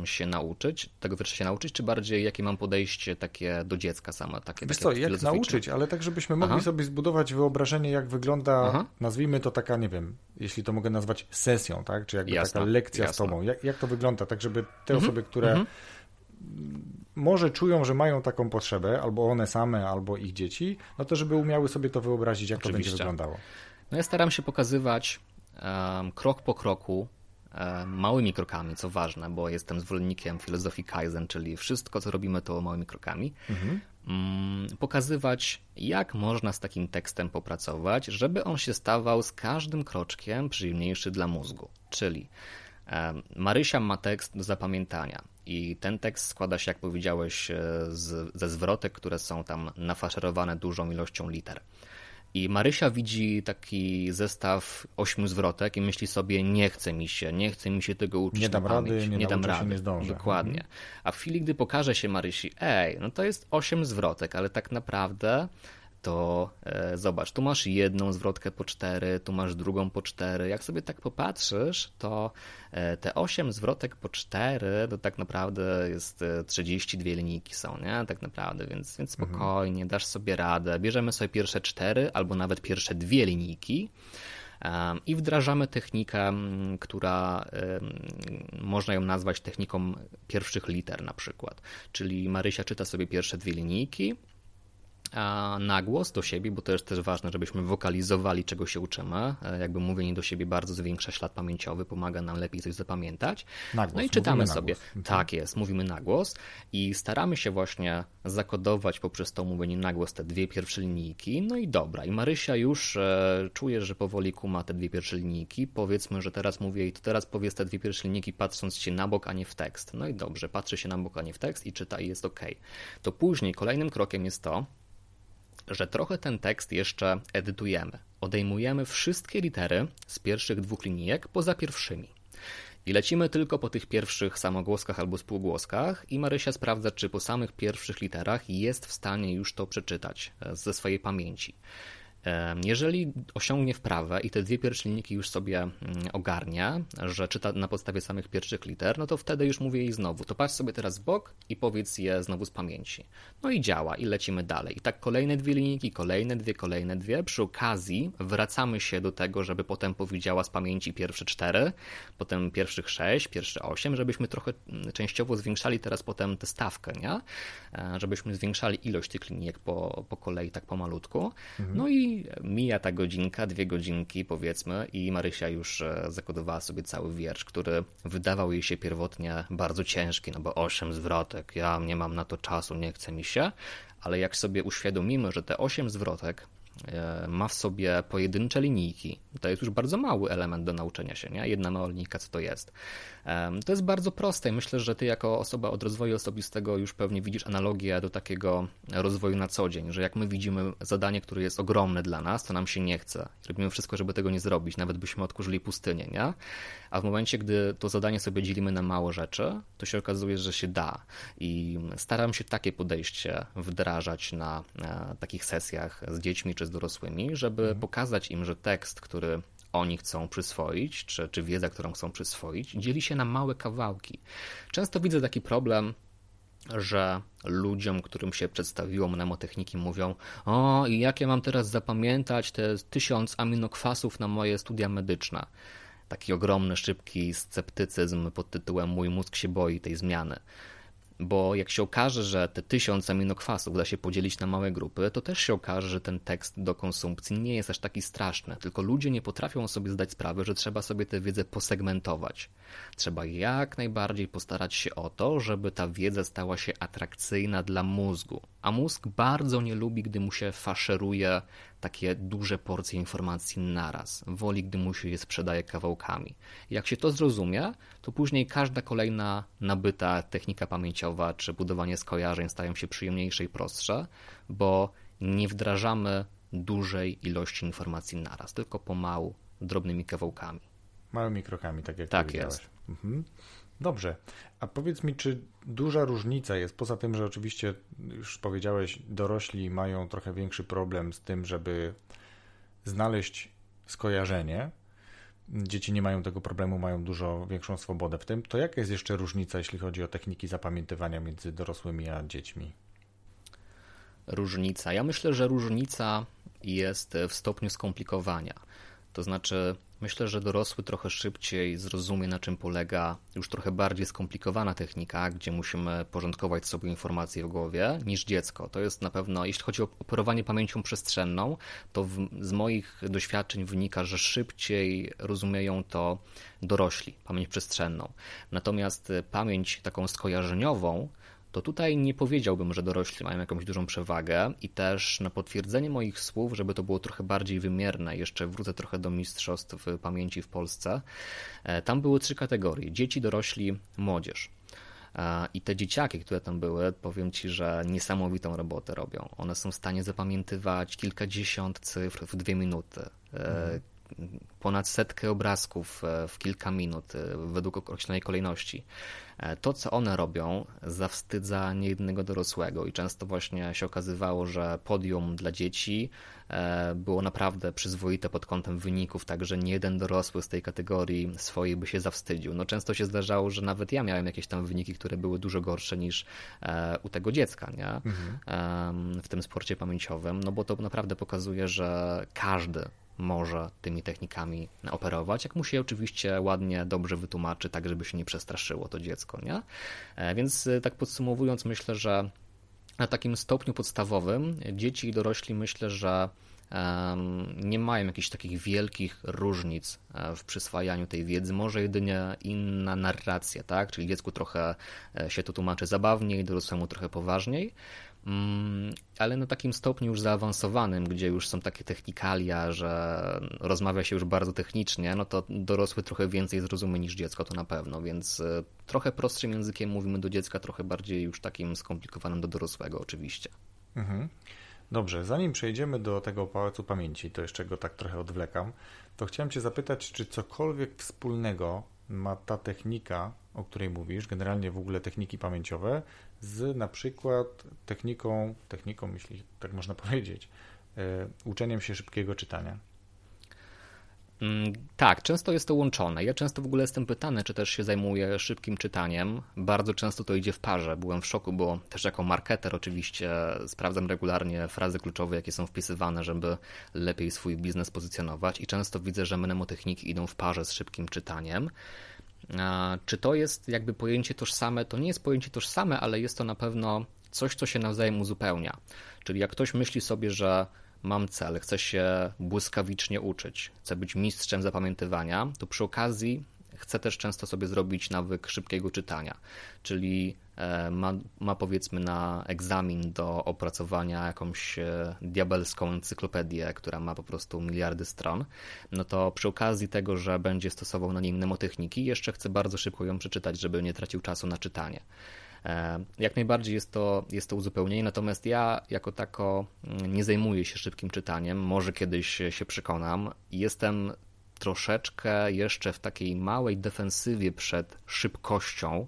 się nauczyć, tego wiersza się nauczyć, czy bardziej jakie mam podejście takie do dziecka sama, takie Wiesz takie co, jak nauczyć, ale tak, żebyśmy mogli Aha. sobie zbudować wyobrażenie, jak wygląda, Aha. nazwijmy to taka, nie wiem, jeśli to mogę nazwać sesją, tak, czy jakby jasne, taka lekcja jasne. z tobą. Jak, jak to wygląda, tak żeby te mhm. osoby, które mhm. może czują, że mają taką potrzebę, albo one same, albo ich dzieci, no to żeby umiały sobie to wyobrazić, jak Oczywiście. to będzie wyglądało. No ja staram się pokazywać krok po kroku, małymi krokami, co ważne, bo jestem zwolennikiem filozofii Kaizen, czyli wszystko, co robimy, to małymi krokami. Mhm. Mm, pokazywać, jak można z takim tekstem popracować, żeby on się stawał z każdym kroczkiem przyjemniejszy dla mózgu. Czyli Marysia ma tekst do zapamiętania i ten tekst składa się, jak powiedziałeś, e, z, ze zwrotek, które są tam nafaszerowane dużą ilością liter. I Marysia widzi taki zestaw ośmiu zwrotek i myśli sobie, nie chce mi się, nie chce mi się tego uczyć nie dam rady, nie, nie dam rady. nie zdążę. Dokładnie. Mhm. A w chwili, gdy pokaże się Marysi, ej, no to jest osiem zwrotek, ale tak naprawdę to e, zobacz, tu masz jedną zwrotkę po cztery, tu masz drugą po cztery. Jak sobie tak popatrzysz, to e, te osiem zwrotek po cztery, to tak naprawdę jest 32 e, linijki są, nie? Tak naprawdę, więc, więc mhm. spokojnie, mhm. dasz sobie radę. Bierzemy sobie pierwsze cztery albo nawet pierwsze dwie linijki i wdrażamy technikę, która można ją nazwać techniką pierwszych liter na przykład. Czyli Marysia czyta sobie pierwsze dwie linijki, na głos do siebie, bo to jest też ważne, żebyśmy wokalizowali, czego się uczymy. E, jakby mówienie do siebie bardzo zwiększa ślad pamięciowy, pomaga nam lepiej coś zapamiętać. Nagłos, no i czytamy sobie. Tak jest, mówimy na głos i staramy się właśnie zakodować poprzez to mówienie na głos te dwie pierwsze linijki. No i dobra. I Marysia już e, czuje, że powoli kuma te dwie pierwsze linijki. Powiedzmy, że teraz mówię i to teraz powiedz te dwie pierwsze linijki patrząc się na bok, a nie w tekst. No i dobrze, patrzy się na bok, a nie w tekst i czyta i jest ok. To później kolejnym krokiem jest to, że trochę ten tekst jeszcze edytujemy. Odejmujemy wszystkie litery z pierwszych dwóch linijek poza pierwszymi. I lecimy tylko po tych pierwszych samogłoskach albo spółgłoskach i Marysia sprawdza, czy po samych pierwszych literach jest w stanie już to przeczytać e, ze swojej pamięci. Jeżeli osiągnie wprawę i te dwie pierwsze linijki już sobie mm, ogarnia, że czyta na podstawie samych pierwszych liter, no to wtedy już mówię jej znowu, to patrz sobie teraz w bok i powiedz je znowu z pamięci. No i działa i lecimy dalej. I tak kolejne dwie linijki, kolejne dwie, kolejne dwie. Przy okazji wracamy się do tego, żeby potem powiedziała z pamięci pierwsze cztery, potem pierwszych sześć, pierwsze osiem, żebyśmy trochę mm, częściowo zwiększali teraz potem tę stawkę, nie? E, żebyśmy zwiększali ilość tych linijek po, po kolei, tak pomalutku. Mhm. No i mija ta godzinka, dwie godzinki powiedzmy i Marysia już e, zakodowała sobie cały wiersz, który wydawał jej się pierwotnie bardzo ciężki, no bo osiem zwrotek, ja nie mam na to czasu, nie chce mi się, ale jak sobie uświadomimy, że te osiem zwrotek ma w sobie pojedyncze linijki, to jest już bardzo mały element do nauczenia się, nie? Jedna mała linijka, co to jest. To jest bardzo proste i myślę, że ty jako osoba od rozwoju osobistego już pewnie widzisz analogię do takiego rozwoju na co dzień, że jak my widzimy zadanie, które jest ogromne dla nas, to nam się nie chce. Robimy wszystko, żeby tego nie zrobić, nawet byśmy odkurzyli pustynię, nie? A w momencie, gdy to zadanie sobie dzielimy na małe rzeczy, to się okazuje, że się da. I staram się takie podejście wdrażać na, na takich sesjach z dziećmi czy z dorosłymi, żeby mhm. pokazać im, że tekst, który oni chcą przyswoić, czy, czy wiedza, którą chcą przyswoić, dzieli się na małe kawałki. Często widzę taki problem, że ludziom, którym się przedstawiło mnemotechniki, mówią: O, i jak ja mam teraz zapamiętać te tysiąc aminokwasów na moje studia medyczne? Taki ogromny, szybki sceptycyzm pod tytułem Mój mózg się boi tej zmiany bo jak się okaże, że te tysiąc aminokwasów da się podzielić na małe grupy, to też się okaże, że ten tekst do konsumpcji nie jest aż taki straszny, tylko ludzie nie potrafią sobie zdać sprawy, że trzeba sobie tę wiedzę posegmentować. Trzeba jak najbardziej postarać się o to, żeby ta wiedza stała się atrakcyjna dla mózgu, a mózg bardzo nie lubi, gdy mu się faszeruje takie duże porcje informacji naraz. Woli, gdy mu się je sprzedaje kawałkami. Jak się to zrozumie, to później każda kolejna nabyta technika pamięciowa czy budowanie skojarzeń stają się przyjemniejsze i prostsze, bo nie wdrażamy dużej ilości informacji naraz, tylko pomału, drobnymi kawałkami. Małymi krokami, tak jak tak powiedziałeś. jest. Mhm. Dobrze. A powiedz mi, czy duża różnica jest, poza tym, że oczywiście już powiedziałeś, dorośli mają trochę większy problem z tym, żeby znaleźć skojarzenie. Dzieci nie mają tego problemu, mają dużo większą swobodę w tym. To jaka jest jeszcze różnica, jeśli chodzi o techniki zapamiętywania między dorosłymi a dziećmi? Różnica. Ja myślę, że różnica jest w stopniu skomplikowania. To znaczy, myślę, że dorosły trochę szybciej zrozumie, na czym polega już trochę bardziej skomplikowana technika, gdzie musimy porządkować sobie informacje w głowie, niż dziecko. To jest na pewno, jeśli chodzi o operowanie pamięcią przestrzenną, to w, z moich doświadczeń wynika, że szybciej rozumieją to dorośli, pamięć przestrzenną. Natomiast pamięć taką skojarzeniową, to tutaj nie powiedziałbym, że dorośli mają jakąś dużą przewagę i też na potwierdzenie moich słów, żeby to było trochę bardziej wymierne, jeszcze wrócę trochę do mistrzostw pamięci w Polsce, e, tam były trzy kategorie: dzieci, dorośli, młodzież. E, I te dzieciaki, które tam były, powiem ci, że niesamowitą robotę robią. One są w stanie zapamiętywać kilkadziesiąt cyfr w dwie minuty. Mhm ponad setkę obrazków e, w kilka minut e, według określonej kolejności. E, to, co one robią, zawstydza niejednego dorosłego i często właśnie się okazywało, że podium dla dzieci było naprawdę przyzwoite pod kątem wyników, także nie jeden dorosły z tej kategorii swojej by się zawstydził. No często się zdarzało, że nawet ja miałem jakieś tam wyniki, które były dużo gorsze niż u tego dziecka, nie? Mhm. W tym sporcie pamięciowym, no bo to naprawdę pokazuje, że każdy może tymi technikami operować, jak mu się oczywiście ładnie, dobrze wytłumaczy, tak żeby się nie przestraszyło to dziecko, nie? E, więc e, tak podsumowując, myślę, że na takim stopniu podstawowym dzieci i dorośli myślę, że nie mają jakichś takich wielkich różnic e, w przyswajaniu tej wiedzy, może jedynie inna narracja, tak? Czyli dziecku trochę się to tłumaczy zabawniej, dorosłemu trochę poważniej. Mm, ale na takim stopniu już zaawansowanym, gdzie już są takie technikalia, że rozmawia się już bardzo technicznie, no to dorosły trochę więcej zrozumie niż dziecko, to na pewno, więc e, trochę prostszym językiem mówimy do dziecka, trochę bardziej już takim skomplikowanym do dorosłego oczywiście. Mhm. Dobrze, zanim przejdziemy do tego pałacu pamięci, to jeszcze go tak trochę odwlekam, to chciałem Cię zapytać, czy cokolwiek wspólnego ma ta technika, o której mówisz, generalnie w ogóle techniki pamięciowe, z na przykład techniką, techniką, jeśli tak można powiedzieć, e, uczeniem się szybkiego czytania. Mm, tak, często jest to łączone. Ja często w ogóle jestem pytany, czy też się zajmuję szybkim czytaniem. Bardzo często to idzie w parze. Byłem w szoku, bo też jako marketer oczywiście sprawdzam regularnie frazy kluczowe, jakie są wpisywane, żeby lepiej swój biznes pozycjonować i często widzę, że mnemotechniki idą w parze z szybkim czytaniem. Czy to jest jakby pojęcie tożsame? To nie jest pojęcie tożsame, ale jest to na pewno coś, co się nawzajem uzupełnia. Czyli jak ktoś myśli sobie, że mam cel, chcę się błyskawicznie uczyć, chcę być mistrzem zapamiętywania, to przy okazji chce też często sobie zrobić nawyk szybkiego czytania, czyli ma, ma powiedzmy na egzamin do opracowania jakąś e, diabelską encyklopedię, która ma po prostu miliardy stron, no to przy okazji tego, że będzie stosował na niej mnemotechniki, jeszcze chce bardzo szybko ją przeczytać, żeby nie tracił czasu na czytanie. E, jak najbardziej jest to, jest to uzupełnienie, natomiast ja jako tako mm, nie zajmuję się szybkim czytaniem, może kiedyś się przekonam. Jestem troszeczkę jeszcze w takiej małej defensywie przed szybkością.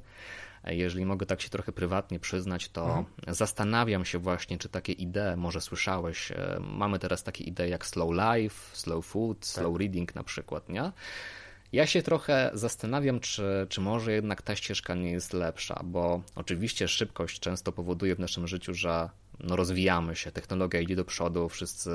E, jeżeli mogę tak się trochę prywatnie przyznać, to mhm. zastanawiam się właśnie, czy takie idee, może słyszałeś, e, mamy teraz takie idee jak slow life, slow food, tak. slow reading na przykład, nie? Ja się trochę zastanawiam, czy, czy może jednak ta ścieżka nie jest lepsza, bo oczywiście szybkość często powoduje w naszym życiu, że no rozwijamy się, technologia idzie do przodu, wszyscy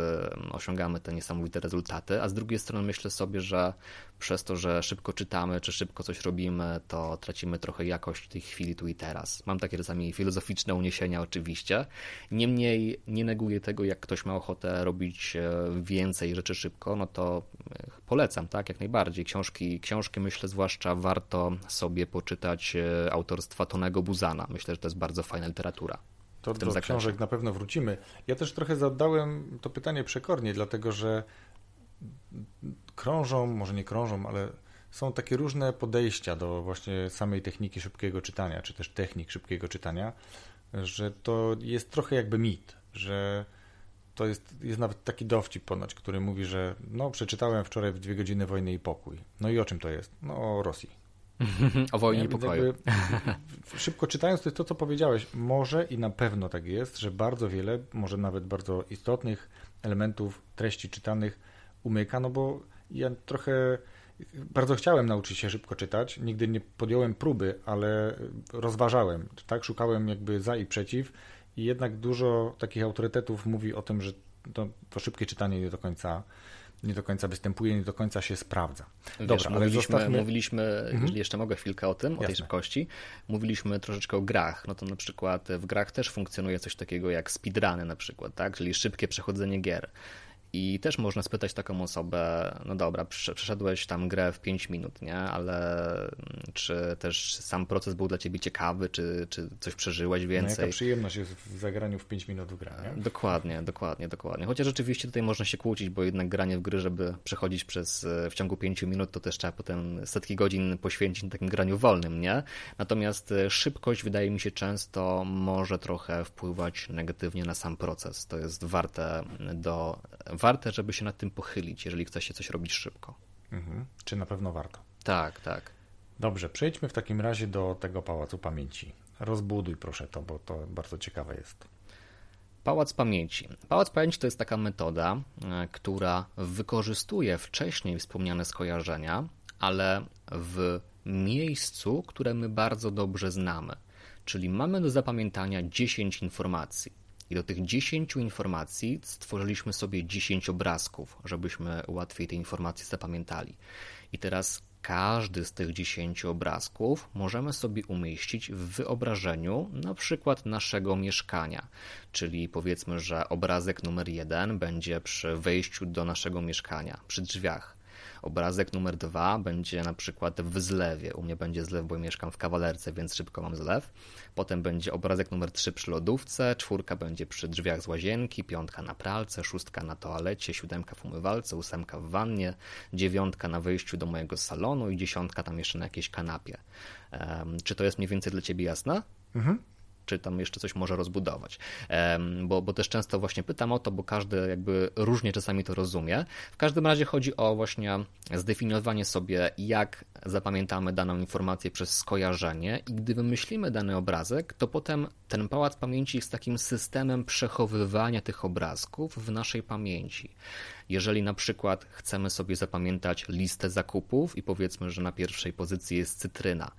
osiągamy te niesamowite rezultaty, a z drugiej strony myślę sobie, że przez to, że szybko czytamy, czy szybko coś robimy, to tracimy trochę jakość tej chwili tu i teraz. Mam takie czasami filozoficzne uniesienia oczywiście, niemniej nie neguję tego, jak ktoś ma ochotę robić e, więcej rzeczy szybko, no to e, polecam, tak, jak najbardziej. Książki, książki myślę zwłaszcza warto sobie poczytać e, autorstwa Tonego Buzana. Myślę, że to jest bardzo fajna literatura. To do zakresie. książek na pewno wrócimy. Ja też trochę zadałem to pytanie przekornie, dlatego że krążą, może nie krążą, ale są takie różne podejścia do właśnie samej techniki szybkiego czytania, czy też technik szybkiego czytania, że to jest trochę jakby mit, że to jest, jest nawet taki dowcip ponoć, który mówi, że no przeczytałem wczoraj w dwie godziny Wojny i Pokój. No i o czym to jest? No o Rosji. O wojnie i pokoju. szybko czytając, to jest to, co powiedziałeś. Może i na pewno tak jest, że bardzo wiele, może nawet bardzo istotnych elementów treści czytanych umyka, no bo ja trochę bardzo chciałem nauczyć się szybko czytać. Nigdy nie podjąłem próby, ale rozważałem, tak? Szukałem jakby za i przeciw i jednak dużo takich autorytetów mówi o tym, że to, to szybkie czytanie nie do końca nie do końca występuje, nie do końca się sprawdza. Dobra, Wiesz, ale mówiliśmy, zostawmy... mówiliśmy mhm. jeżeli jeszcze mogę chwilkę o tym, Jasne. o tej szybkości, mówiliśmy troszeczkę o grach, no to na przykład w grach też funkcjonuje coś takiego jak speedruny na przykład, tak, czyli szybkie przechodzenie gier. I też można spytać taką osobę, no dobra, przeszedłeś tam grę w 5 minut, nie? Ale mm, czy też sam proces był dla ciebie ciekawy, czy, czy coś przeżyłeś więcej? No jaka przyjemność jest w zagraniu w 5 minut w grę, nie? Dokładnie, dokładnie, dokładnie. Chociaż rzeczywiście tutaj można się kłócić, bo jednak granie w gry, żeby przechodzić przez w ciągu 5 minut, to też trzeba potem setki godzin poświęcić na takim graniu wolnym, nie? Natomiast e, szybkość wydaje mi się często może trochę wpływać negatywnie na sam proces. To jest warte do warte, żeby się nad tym pochylić, jeżeli chce się coś robić szybko. Mhm. Czy na pewno warto? Tak, tak. Dobrze, przejdźmy w takim razie do tego Pałacu Pamięci. Rozbuduj proszę to, bo to bardzo ciekawe jest. Pałac Pamięci. Pałac Pamięci to jest taka metoda, e, która wykorzystuje wcześniej wspomniane skojarzenia, ale w miejscu, które my bardzo dobrze znamy. Czyli mamy do zapamiętania 10 informacji. I do tych 10 informacji stworzyliśmy sobie 10 obrazków, żebyśmy łatwiej te informacje zapamiętali. I teraz każdy z tych 10 obrazków możemy sobie umieścić w wyobrażeniu na przykład naszego mieszkania. Czyli powiedzmy, że obrazek numer 1 będzie przy wejściu do naszego mieszkania, przy drzwiach. Obrazek numer dwa będzie na przykład w zlewie. U mnie będzie zlew, bo mieszkam w kawalerce, więc szybko mam zlew. Potem będzie obrazek numer trzy przy lodówce, czwórka będzie przy drzwiach z łazienki, piątka na pralce, szóstka na toalecie, siódemka w umywalce, ósemka w wannie, dziewiątka na wyjściu do mojego salonu i dziesiątka tam jeszcze na jakiejś kanapie. Um, czy to jest mniej więcej dla Ciebie jasne? Mhm czy tam jeszcze coś może rozbudować. Bo, bo też często właśnie pytam o to, bo każdy jakby różnie czasami to rozumie. W każdym razie chodzi o właśnie zdefiniowanie sobie, jak zapamiętamy daną informację przez skojarzenie i gdy wymyślimy dany obrazek, to potem ten pałac pamięci jest takim systemem przechowywania tych obrazków w naszej pamięci. Jeżeli na przykład chcemy sobie zapamiętać listę zakupów i powiedzmy, że na pierwszej pozycji jest cytryna,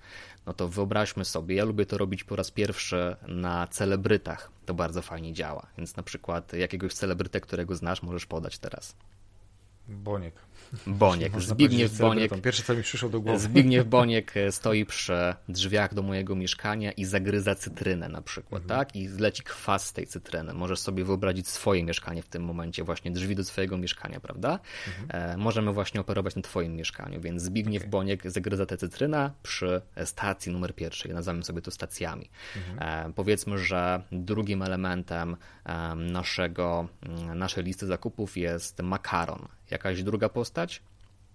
no to wyobraźmy sobie, ja lubię to robić po raz pierwszy na celebrytach. To bardzo fajnie działa. Więc na przykład jakiegoś celebrytę, którego znasz, możesz podać teraz. Boniek. Boniek, Zbigniew Boniek. Pierwsze, co mi przyszło do głowy. Zbigniew Boniek e, stoi przy drzwiach do mojego mieszkania i zagryza cytrynę na przykład, mhm. tak? I zleci kwas z tej cytryny. Możesz sobie wyobrazić swoje mieszkanie w tym momencie, właśnie drzwi do swojego mieszkania, prawda? Mhm. E, możemy właśnie operować na twoim mieszkaniu, więc Zbigniew okay. Boniek zagryza tę cytrynę przy stacji numer pierwszej. Nazywamy sobie to stacjami. Mhm. E, powiedzmy, że drugim elementem naszego, naszej listy zakupów jest makaron jakaś druga postać?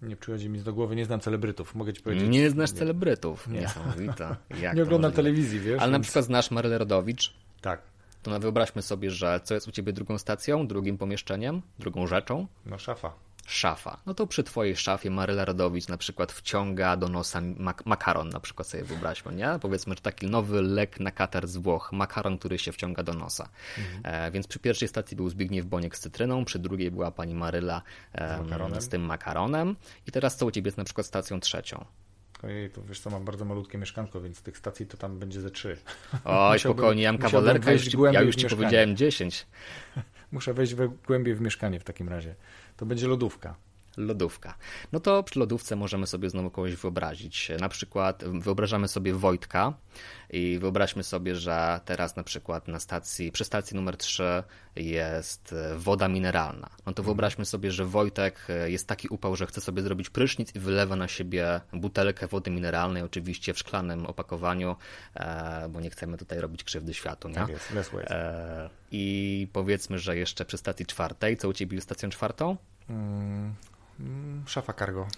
Nie przychodzi mi do głowy, nie znam celebrytów, mogę ci powiedzieć. Nie znasz celebrytów, nie. niesamowita. Jak nie oglądam telewizji, wiesz? Ale więc... na przykład znasz Marylę Rodowicz? Tak. To wyobraźmy sobie, że co jest u ciebie drugą stacją, drugim pomieszczeniem, drugą rzeczą? No szafa szafa. No to przy twojej szafie Maryla Rodowicz na przykład wciąga do nosa mak makaron, na przykład sobie wyobraźmy, nie? Powiedzmy, że taki nowy lek na katar z Włoch, makaron, który się wciąga do nosa. Mhm. E, więc przy pierwszej stacji był Zbigniew Boniek z cytryną, przy drugiej była pani Maryla e, z tym makaronem i teraz co u ciebie jest na przykład stacją trzecią? Ojej, to wiesz co, mam bardzo malutkie mieszkanko, więc tych stacji to tam będzie ze trzy. Oj, spokojnie, ja już ci, ja już ci powiedziałem dziesięć. Muszę wejść we, głębiej w mieszkanie w takim razie. To będzie lodówka. Lodówka. No to przy lodówce możemy sobie znowu kogoś wyobrazić. Na przykład wyobrażamy sobie Wojtka i wyobraźmy sobie, że teraz na przykład na stacji, przy stacji numer 3 jest woda mineralna. No to wyobraźmy sobie, że Wojtek jest taki upał, że chce sobie zrobić prysznic i wylewa na siebie butelkę wody mineralnej, oczywiście w szklanym opakowaniu, e, bo nie chcemy tutaj robić krzywdy światu. Nie? Tak jest, less waste. E, I powiedzmy, że jeszcze przy stacji czwartej, co u Ciebie jest stacją czwartą? Mm, szafa cargo.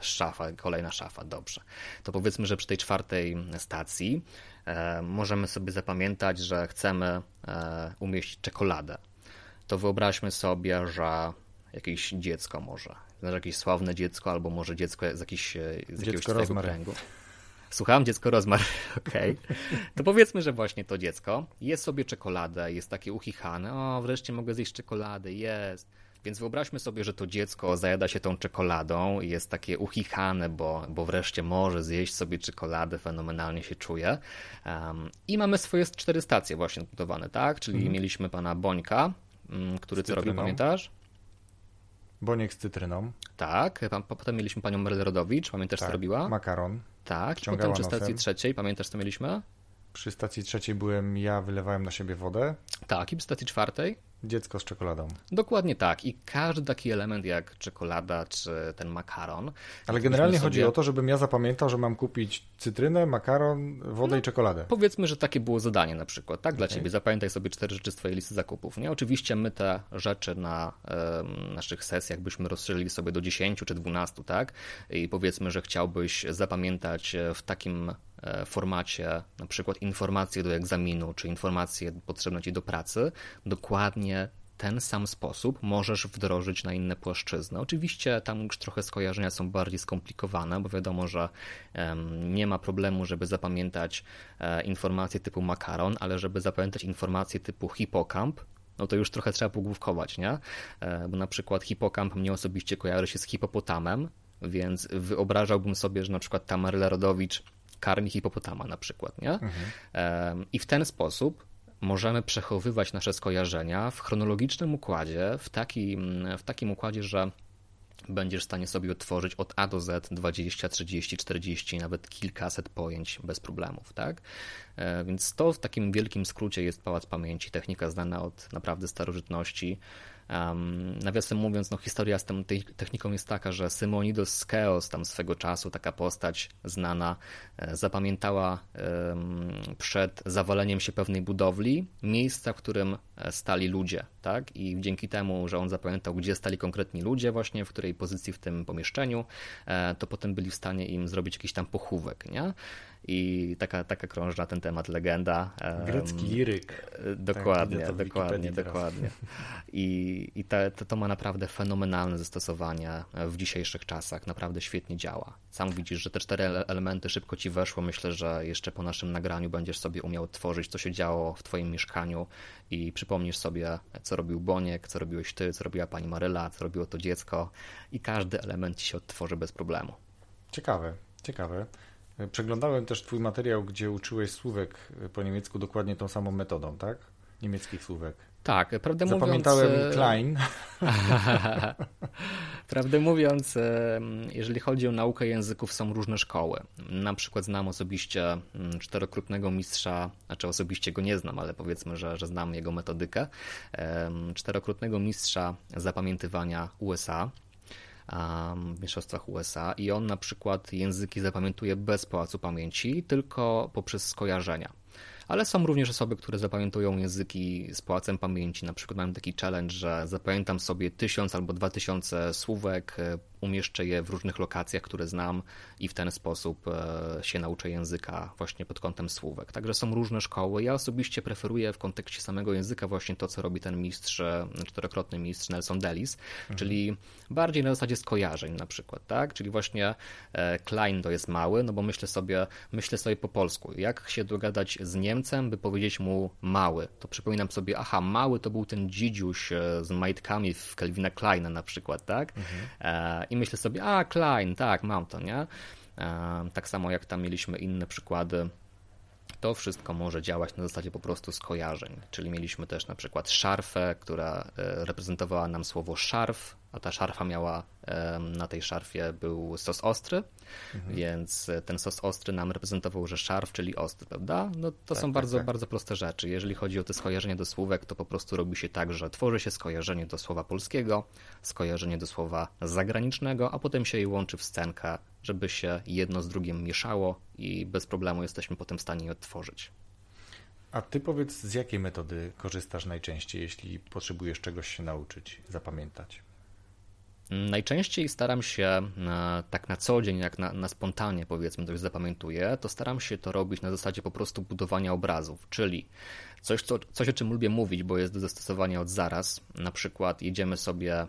Szafa, kolejna szafa, dobrze. To powiedzmy, że przy tej czwartej stacji e, możemy sobie zapamiętać, że chcemy e, umieścić czekoladę. To wyobraźmy sobie, że jakieś dziecko może, znaczy jakieś sławne dziecko, albo może dziecko z, jakiś, e, z jakiegoś twojego kręgu. Słucham, dziecko rozmar. Okej. Okay. To powiedzmy, że właśnie to dziecko jest sobie czekoladę, jest takie uchichane. O, wreszcie mogę zjeść czekoladę, jest. Więc wyobraźmy sobie, że to dziecko zajada się tą czekoladą i jest takie uchichane, bo, bo wreszcie może zjeść sobie czekoladę, fenomenalnie się czuje. Um, I mamy swoje cztery stacje właśnie budowane, tak? Czyli mhm. mieliśmy pana Bońka, mm, który co robił, pamiętasz? Boniek z cytryną. Tak, potem mieliśmy panią Merlerodowicz, pamiętasz tak, co robiła? Makaron. Tak, i potem przy stacji trzeciej, pamiętasz co mieliśmy? Przy stacji trzeciej byłem ja, wylewałem na siebie wodę. Tak, i przy stacji czwartej? Dziecko z czekoladą. Dokładnie tak. I każdy taki element jak czekolada czy ten makaron. Ale generalnie sobie... chodzi o to, żebym ja zapamiętał, że mam kupić cytrynę, makaron, wodę no, i czekoladę. Powiedzmy, że takie było zadanie na przykład, tak? Dla okay. ciebie. Zapamiętaj sobie cztery rzeczy z twojej listy zakupów. Nie? Oczywiście my te rzeczy na naszych sesjach byśmy rozszerzyli sobie do 10 czy 12, tak? I powiedzmy, że chciałbyś zapamiętać w takim E, formacie na przykład informacje do egzaminu, czy informacje potrzebne ci do pracy, dokładnie ten sam sposób możesz wdrożyć na inne płaszczyzny. Oczywiście tam już trochę skojarzenia są bardziej skomplikowane, bo wiadomo, że nie ma problemu, żeby zapamiętać e, informacje typu makaron, ale żeby zapamiętać informacje typu hipokamp, no to już trochę trzeba pogłówkować, nie? E, bo na przykład hipokamp mnie osobiście kojarzy się z hipopotamem, więc wyobrażałbym sobie, że na przykład Tamarla Rodowicz karmi hipopotama na przykład, nie? Mhm. I w ten sposób możemy przechowywać nasze skojarzenia w chronologicznym układzie, w, taki, w takim układzie, że będziesz w stanie sobie otworzyć od A do Z 20, 30, 40, nawet kilkaset pojęć bez problemów, tak? E, więc to w takim wielkim skrócie jest pałac pamięci, technika znana od naprawdę starożytności. Um, nawiasem mówiąc, no, historia z tą techniką jest taka, że Simonidos z Keos, tam swego czasu, taka postać znana, e, zapamiętała um, przed zawaleniem się pewnej budowli miejsca, w którym e, stali ludzie. Tak? I dzięki temu, że on zapamiętał, gdzie stali konkretni ludzie, właśnie w której pozycji w tym pomieszczeniu, e, to potem byli w stanie im zrobić jakiś tam pochówek. Nie? I taka, taka krąży na ten temat legenda. Grecki liryk. Dokładnie, tak, dokładnie, dokładnie. I, i to, to ma naprawdę fenomenalne zastosowanie w dzisiejszych czasach, naprawdę świetnie działa. Sam widzisz, że te cztery elementy szybko ci weszło. Myślę, że jeszcze po naszym nagraniu będziesz sobie umiał tworzyć, co się działo w twoim mieszkaniu i przypomnisz sobie, co robił Boniek, co robiłeś ty, co robiła pani Maryla, co robiło to dziecko i każdy element ci się odtworzy bez problemu. Ciekawe, ciekawe. Przeglądałem też Twój materiał, gdzie uczyłeś słówek po niemiecku dokładnie tą samą metodą, tak? Niemieckich słówek. Tak, prawdę Zapamiętałem mówiąc... Klein. Prawdę mówiąc, jeżeli chodzi o naukę języków, są różne szkoły. Na przykład znam osobiście czterokrotnego mistrza, znaczy osobiście go nie znam, ale powiedzmy, że, że znam jego metodykę. Czterokrotnego mistrza zapamiętywania USA w mistrzostwach USA i on na przykład języki zapamiętuje bez pałacu pamięci, tylko poprzez skojarzenia ale są również osoby, które zapamiętują języki z pałacem pamięci. Na przykład mam taki challenge, że zapamiętam sobie tysiąc albo dwa tysiące słówek, umieszczę je w różnych lokacjach, które znam i w ten sposób e, się nauczę języka właśnie pod kątem słówek. Także są różne szkoły. Ja osobiście preferuję w kontekście samego języka właśnie to, co robi ten mistrz, e, czterokrotny mistrz Nelson Delis, mhm. czyli bardziej na zasadzie skojarzeń na przykład, tak? Czyli właśnie Klein to jest mały, no bo myślę sobie, myślę sobie po polsku, jak się dogadać z Niemcem, Niemcem, by powiedzieć mu mały. To przypominam sobie, aha, mały to był ten dzidziuś e, z majtkami w Kelvina Kleina na przykład, tak? Mhm. E, I myślę sobie, a Klein, tak, mam to, nie? E, tak samo jak tam mieliśmy inne przykłady to wszystko może działać na zasadzie po prostu skojarzeń. Czyli mieliśmy też na przykład szarfę, która reprezentowała nam słowo szarf, a ta szarfa miała, na tej szarfie był sos ostry, mhm. więc ten sos ostry nam reprezentował, że szarf, czyli ostry, prawda? No to tak, są tak, bardzo, tak. bardzo proste rzeczy. Jeżeli chodzi o te skojarzenie do słówek, to po prostu robi się tak, że tworzy się skojarzenie do słowa polskiego, skojarzenie do słowa zagranicznego, a potem się je łączy w scenkę, żeby się jedno z drugim mieszało i bez problemu jesteśmy potem w stanie je odtworzyć. A ty powiedz, z jakiej metody korzystasz najczęściej, jeśli potrzebujesz czegoś się nauczyć, zapamiętać? Najczęściej staram się tak na co dzień, jak na, na spontanie powiedzmy coś zapamiętuję, to staram się to robić na zasadzie po prostu budowania obrazów, czyli coś, co, coś o czym lubię mówić, bo jest do zastosowania od zaraz. Na przykład jedziemy sobie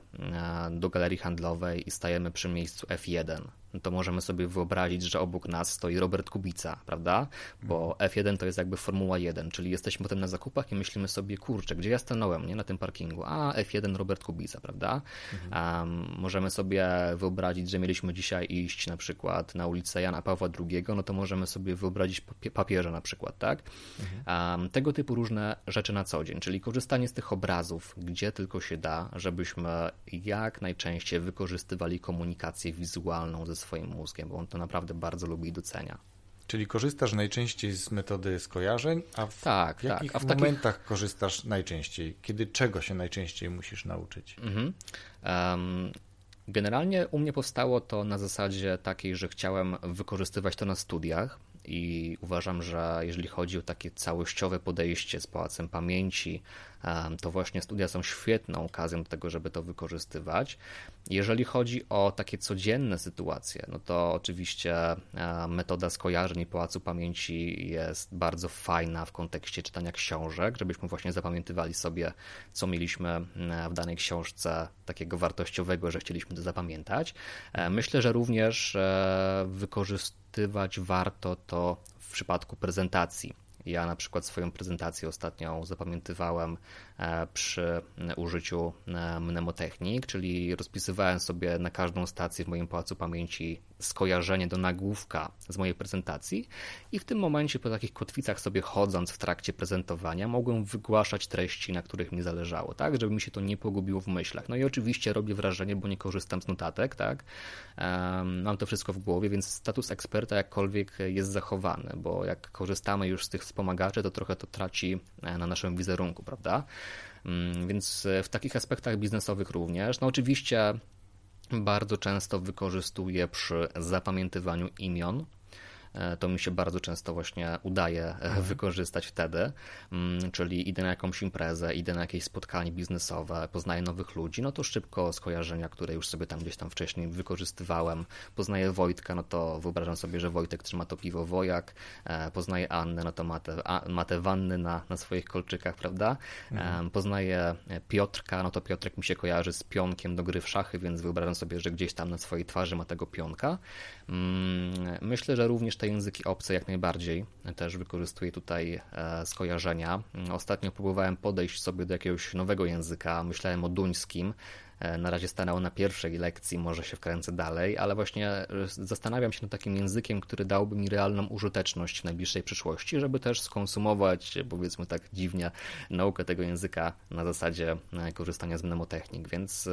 do galerii handlowej i stajemy przy miejscu F1 to możemy sobie wyobrazić, że obok nas stoi Robert Kubica, prawda? Bo F1 to jest jakby Formuła 1, czyli jesteśmy potem na zakupach i myślimy sobie, kurczę, gdzie ja stanąłem, nie? Na tym parkingu. A, F1 Robert Kubica, prawda? Mhm. Um, możemy sobie wyobrazić, że mieliśmy dzisiaj iść na przykład na ulicę Jana Pawła II, no to możemy sobie wyobrazić papieża na przykład, tak? Mhm. Um, tego typu różne rzeczy na co dzień, czyli korzystanie z tych obrazów, gdzie tylko się da, żebyśmy jak najczęściej wykorzystywali komunikację wizualną ze swoim mózgiem, bo on to naprawdę bardzo lubi i docenia. Czyli korzystasz najczęściej z metody skojarzeń, a w tak, jakich tak. A w momentach takich... korzystasz najczęściej? Kiedy czego się najczęściej musisz nauczyć? Mhm. Um, generalnie u mnie powstało to na zasadzie takiej, że chciałem wykorzystywać to na studiach i uważam, że jeżeli chodzi o takie całościowe podejście z pałacem pamięci, to właśnie studia są świetną okazją do tego, żeby to wykorzystywać. Jeżeli chodzi o takie codzienne sytuacje, no to oczywiście metoda skojarzeń i pałacu pamięci jest bardzo fajna w kontekście czytania książek, żebyśmy właśnie zapamiętywali sobie, co mieliśmy w danej książce takiego wartościowego, że chcieliśmy to zapamiętać. E, myślę, że również e, wykorzystywać warto to w przypadku prezentacji ja na przykład swoją prezentację ostatnią zapamiętywałem przy użyciu e, mnemotechnik, czyli rozpisywałem sobie na każdą stację w moim pałacu pamięci skojarzenie do nagłówka z mojej prezentacji i w tym momencie po takich kotwicach sobie chodząc w trakcie prezentowania mogłem wygłaszać treści, na których mi zależało, tak, żeby mi się to nie pogubiło w myślach. No i oczywiście robię wrażenie, bo nie korzystam z notatek, tak, mam to wszystko w głowie, więc status eksperta jakkolwiek jest zachowany, bo jak korzystamy już z tych wspomagaczy, to trochę to traci e, na naszym wizerunku, prawda? Mm, więc w takich aspektach biznesowych również. No oczywiście bardzo często wykorzystuję przy zapamiętywaniu imion E, to mi się bardzo często właśnie udaje e, mhm. wykorzystać wtedy, mm, czyli idę na jakąś imprezę, idę na jakieś spotkanie biznesowe, poznaję nowych ludzi, no to szybko skojarzenia, które już sobie tam gdzieś tam wcześniej wykorzystywałem, poznaję Wojtka, no to wyobrażam sobie, że Wojtek trzyma to piwo Wojak, e, poznaję Annę, no to ma te, ma te wanny na, na swoich kolczykach, prawda? Mhm. Poznaję Piotrka, no to Piotrek mi się kojarzy z pionkiem do gry w szachy, więc wyobrażam sobie, że gdzieś tam na swojej twarzy ma tego pionka. Mm, myślę, że również te języki obce jak najbardziej też wykorzystuję tutaj e, skojarzenia. Ostatnio próbowałem podejść sobie do jakiegoś nowego języka, myślałem o duńskim, na razie stanęło na pierwszej lekcji, może się wkręcę dalej, ale właśnie e, zastanawiam się nad takim językiem, który dałby mi realną użyteczność w najbliższej przyszłości, żeby też skonsumować, powiedzmy tak dziwnie, naukę tego języka na zasadzie korzystania z mnemotechnik, więc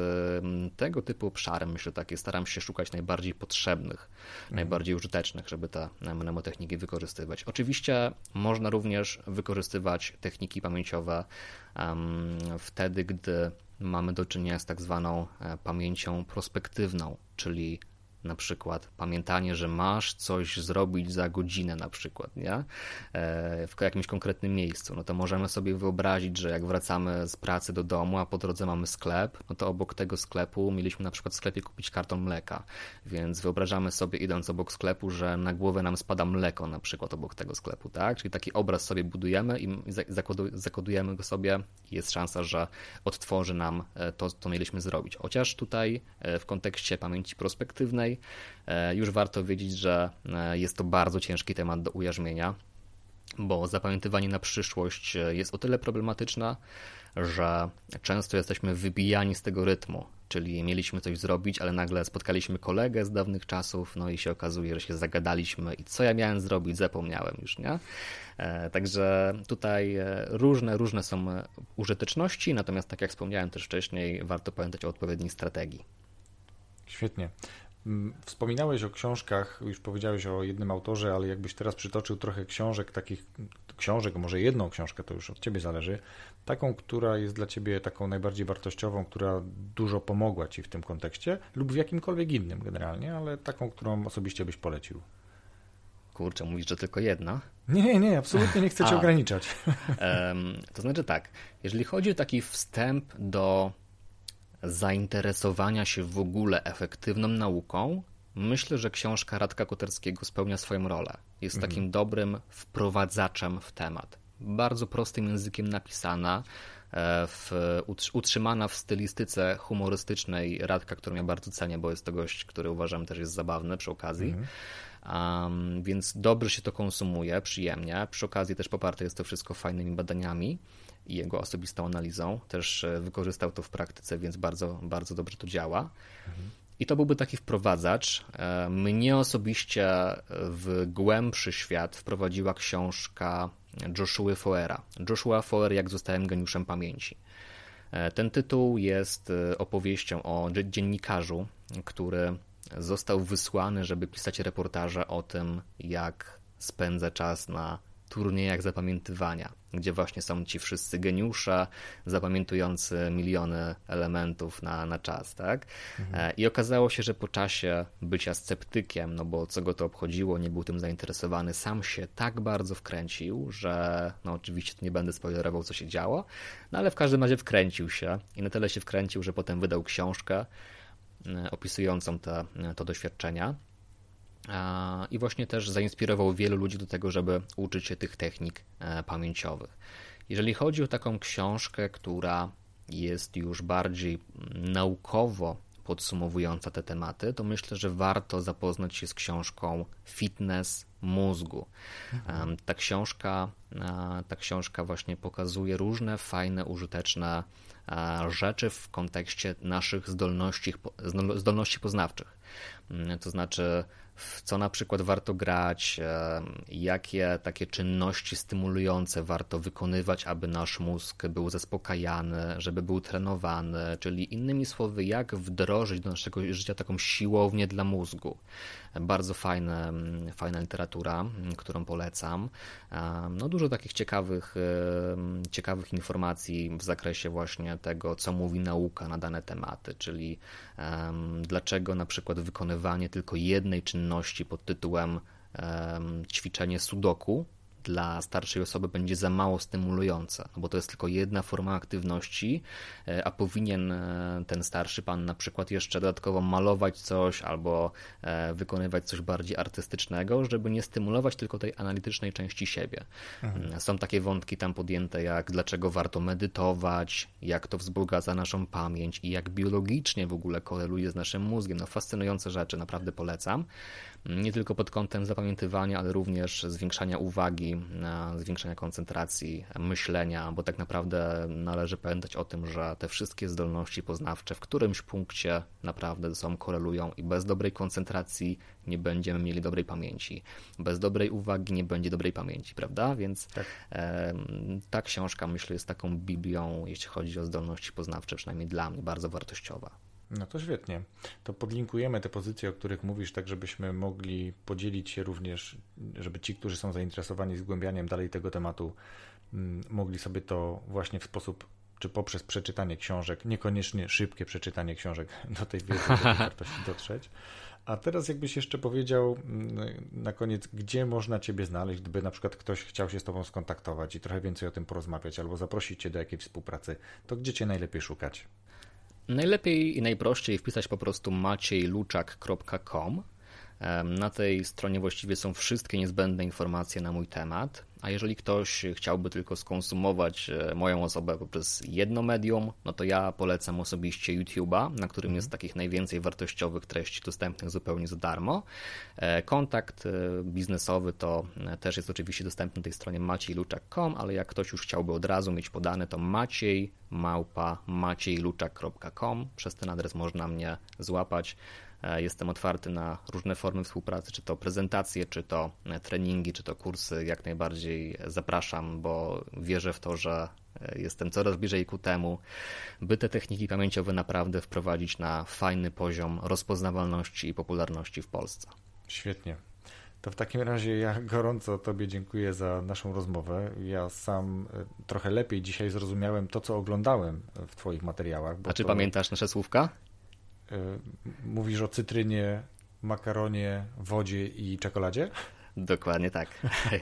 tego typu obszary, myślę, takie staram się szukać najbardziej potrzebnych, mhm. najbardziej użytecznych, żeby te mnemotechniki wykorzystywać. Oczywiście można również wykorzystywać techniki pamięciowe wtedy, gdy mamy do czynienia z tak zwaną e, pamięcią prospektywną, czyli na przykład pamiętanie, że masz coś zrobić za godzinę na przykład, nie? E, w jakimś konkretnym miejscu, no to możemy sobie wyobrazić, że jak wracamy z pracy do domu, a po drodze mamy sklep, no to obok tego sklepu mieliśmy na przykład w sklepie kupić karton mleka, więc wyobrażamy sobie idąc obok sklepu, że na głowę nam spada mleko na przykład obok tego sklepu, tak? Czyli taki obraz sobie budujemy i zakodujemy go sobie jest szansa, że odtworzy nam e, to, co mieliśmy zrobić. Chociaż tutaj e, w kontekście pamięci prospektywnej E, już warto wiedzieć, że e, jest to bardzo ciężki temat do ujarzmienia, bo zapamiętywanie na przyszłość e, jest o tyle problematyczne, że często jesteśmy wybijani z tego rytmu. Czyli mieliśmy coś zrobić, ale nagle spotkaliśmy kolegę z dawnych czasów, no i się okazuje, że się zagadaliśmy i co ja miałem zrobić, zapomniałem już, nie? Także tutaj różne, różne są użyteczności, natomiast tak jak wspomniałem też wcześniej, warto pamiętać o odpowiedniej strategii. Świetnie. Mm, wspominałeś o książkach, już powiedziałeś o jednym autorze, ale jakbyś teraz przytoczył trochę książek, takich książek, może jedną książkę, to już od ciebie zależy, taką, która jest dla ciebie taką najbardziej wartościową, która dużo pomogła ci w tym kontekście, lub w jakimkolwiek innym generalnie, ale taką, którą osobiście byś polecił. Kurczę, mówisz, że tylko jedna? Nie, nie, absolutnie nie chcę cię ograniczać. To znaczy tak, jeżeli chodzi o taki wstęp do zainteresowania się w ogóle efektywną nauką, myślę, że książka Radka Koterskiego spełnia swoją rolę. Jest mhm. takim dobrym wprowadzaczem w temat. Bardzo prostym językiem napisana, e, w, utrzymana w stylistyce humorystycznej Radka, którą ja bardzo cenię, bo jest to gość, który uważam też jest zabawny przy okazji. Mhm. Um, więc dobrze się to konsumuje, przyjemnie. Przy okazji też poparte jest to wszystko fajnymi badaniami i jego osobistą analizą. Też e, wykorzystał to w praktyce, więc bardzo, bardzo dobrze to działa. Mhm. I to byłby taki wprowadzacz. E, mnie osobiście w głębszy świat wprowadziła książka Joshua Foera. Joshua Foer, jak zostałem geniuszem pamięci. E, ten tytuł jest opowieścią o dziennikarzu, który został wysłany, żeby pisać reportaże o tym, jak spędza czas na turniejach zapamiętywania, gdzie właśnie są ci wszyscy geniusze zapamiętujący miliony elementów na, na czas, tak? Mhm. E, I okazało się, że po czasie bycia sceptykiem, no bo co go to obchodziło, nie był tym zainteresowany, sam się tak bardzo wkręcił, że no oczywiście nie będę spoilerował, co się działo, no ale w każdym razie wkręcił się i na tyle się wkręcił, że potem wydał książkę e, opisującą te, to doświadczenia. I właśnie też zainspirował wielu ludzi do tego, żeby uczyć się tych technik e, pamięciowych. Jeżeli chodzi o taką książkę, która jest już bardziej naukowo podsumowująca te tematy, to myślę, że warto zapoznać się z książką Fitness mózgu. Mhm. Ta książka, e, ta książka właśnie pokazuje różne fajne, użyteczne e, rzeczy w kontekście naszych zdolności, zdolności poznawczych. Mm, to znaczy w co na przykład warto grać, jakie takie czynności stymulujące warto wykonywać, aby nasz mózg był zaspokajany, żeby był trenowany, czyli innymi słowy, jak wdrożyć do naszego życia taką siłownię dla mózgu. Bardzo fajne, fajna literatura, którą polecam. No, dużo takich ciekawych, ciekawych informacji w zakresie właśnie tego, co mówi nauka na dane tematy, czyli dlaczego na przykład wykonywanie tylko jednej czynności pod tytułem ćwiczenie sudoku dla starszej osoby będzie za mało stymulująca, no bo to jest tylko jedna forma aktywności, e, a powinien e, ten starszy pan na przykład jeszcze dodatkowo malować coś albo e, wykonywać coś bardziej artystycznego, żeby nie stymulować tylko tej analitycznej części siebie. Mhm. Są takie wątki tam podjęte, jak dlaczego warto medytować, jak to wzbogaca naszą pamięć i jak biologicznie w ogóle koreluje z naszym mózgiem. No fascynujące rzeczy, naprawdę polecam. Nie tylko pod kątem zapamiętywania, ale również zwiększania uwagi techniki zwiększenia koncentracji, myślenia, bo tak naprawdę należy pamiętać o tym, że te wszystkie zdolności poznawcze w którymś punkcie naprawdę ze sobą korelują i bez dobrej koncentracji nie będziemy mieli dobrej pamięci. Bez dobrej uwagi nie będzie dobrej pamięci, prawda? Więc tak. e, ta książka, myślę, jest taką biblią, jeśli chodzi o zdolności poznawcze, przynajmniej dla mnie, bardzo wartościowa. No to świetnie. To podlinkujemy te pozycje, o których mówisz, tak żebyśmy mogli podzielić się również, żeby ci, którzy są zainteresowani zgłębianiem dalej tego tematu, mm, mogli sobie to właśnie w sposób, czy poprzez przeczytanie książek, niekoniecznie szybkie przeczytanie książek, do tej wiedzy, do tej wartości dotrzeć. A teraz jakbyś jeszcze powiedział mm, na koniec, gdzie można Ciebie znaleźć, gdyby na przykład ktoś chciał się z Tobą skontaktować i trochę więcej o tym porozmawiać, albo zaprosić Cię do jakiejś współpracy, to gdzie Cię najlepiej szukać? Najlepiej i najprościej wpisać po prostu maciejluczak.com. Na tej stronie właściwie są wszystkie niezbędne informacje na mój temat. A jeżeli ktoś chciałby tylko skonsumować e, moją osobę poprzez jedno medium, no to ja polecam osobiście YouTube'a, na którym jest takich najwięcej wartościowych treści dostępnych zupełnie za darmo. E, kontakt e, biznesowy to też jest oczywiście dostępny na tej stronie maciejluczak.com, ale jak ktoś już chciałby od razu mieć podane, to maciej małpa maciejluczak.com. Przez ten adres można mnie złapać. E, jestem otwarty na różne formy współpracy, czy to prezentacje, czy to e, treningi, czy to kursy. Jak najbardziej zapraszam, bo wierzę w to, że e, jestem coraz bliżej ku temu, by te techniki pamięciowe naprawdę wprowadzić na fajny poziom rozpoznawalności i popularności w Polsce. Świetnie. To w takim razie ja gorąco Tobie dziękuję za naszą rozmowę. Ja sam trochę lepiej dzisiaj zrozumiałem to, co oglądałem w Twoich materiałach. A czy to... pamiętasz nasze słówka? Y, mówisz o cytrynie, makaronie, wodzie i czekoladzie? Dokładnie tak.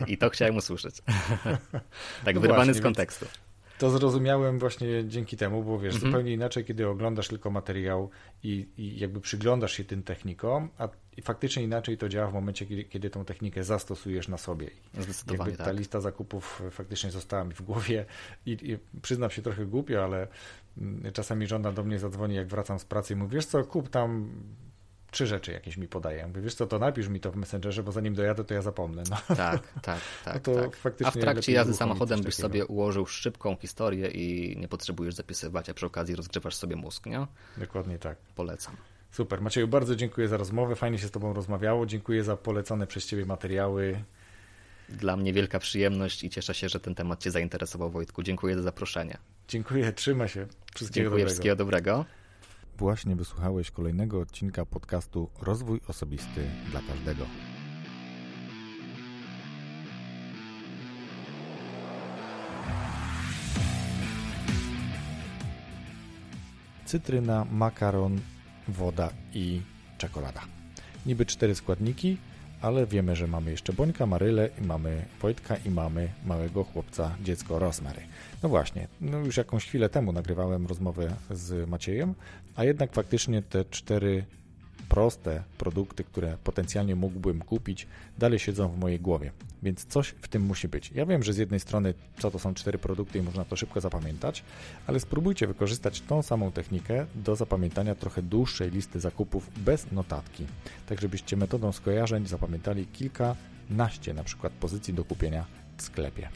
I to chciałem usłyszeć. tak no wyrwany z kontekstu. To zrozumiałem właśnie dzięki temu, bo wiesz, mhm. zupełnie inaczej, kiedy oglądasz tylko materiał i, i, jakby przyglądasz się tym technikom, a faktycznie inaczej to działa w momencie, kiedy, kiedy tą technikę zastosujesz na sobie. Zdecydowanie jakby Ta tak. lista zakupów faktycznie została mi w głowie i, i przyznam się trochę głupio, ale mm, czasami żona do mnie zadzwoni, jak wracam z pracy i mówi, wiesz co, kup tam trzy rzeczy jakieś mi podaje. Mówię, wiesz co, to napisz mi to w Messengerze, bo zanim dojadę, to ja zapomnę. No. Tak, tak, tak. No tak. A w trakcie jazdy samochodem byś sobie ułożył szybką historię i nie potrzebujesz zapisywać, a przy okazji rozgrzewasz sobie mózg, nie? Dokładnie tak. Polecam. Super. Macieju, bardzo dziękuję za rozmowę. Fajnie się z Tobą rozmawiało. Dziękuję za polecone przez Ciebie materiały. Dla mnie wielka przyjemność i cieszę się, że ten temat Cię zainteresował, Wojtku. Dziękuję za zaproszenie. Dziękuję, trzymaj się. Wszystkiego Dziękuję, dobrego. wszystkiego dobrego. Właśnie wysłuchałeś kolejnego odcinka podcastu Rozwój Osobisty dla Każdego. Cytryna, makaron, woda i czekolada. Niby cztery składniki, ale wiemy, że mamy jeszcze Bońka, Marylę, i mamy Wojtka i mamy małego chłopca, dziecko Rosemary. No właśnie, no już jakąś chwilę temu nagrywałem rozmowę z Maciejem, a jednak faktycznie te cztery proste produkty, które potencjalnie mógłbym kupić, dalej siedzą w mojej głowie. Więc coś w tym musi być. Ja wiem, że z jednej strony co to są cztery produkty i można to szybko zapamiętać, ale spróbujcie wykorzystać tą samą technikę do zapamiętania trochę dłuższej listy zakupów bez notatki. Tak żebyście metodą skojarzeń zapamiętali kilkanaście na przykład pozycji do kupienia w sklepie.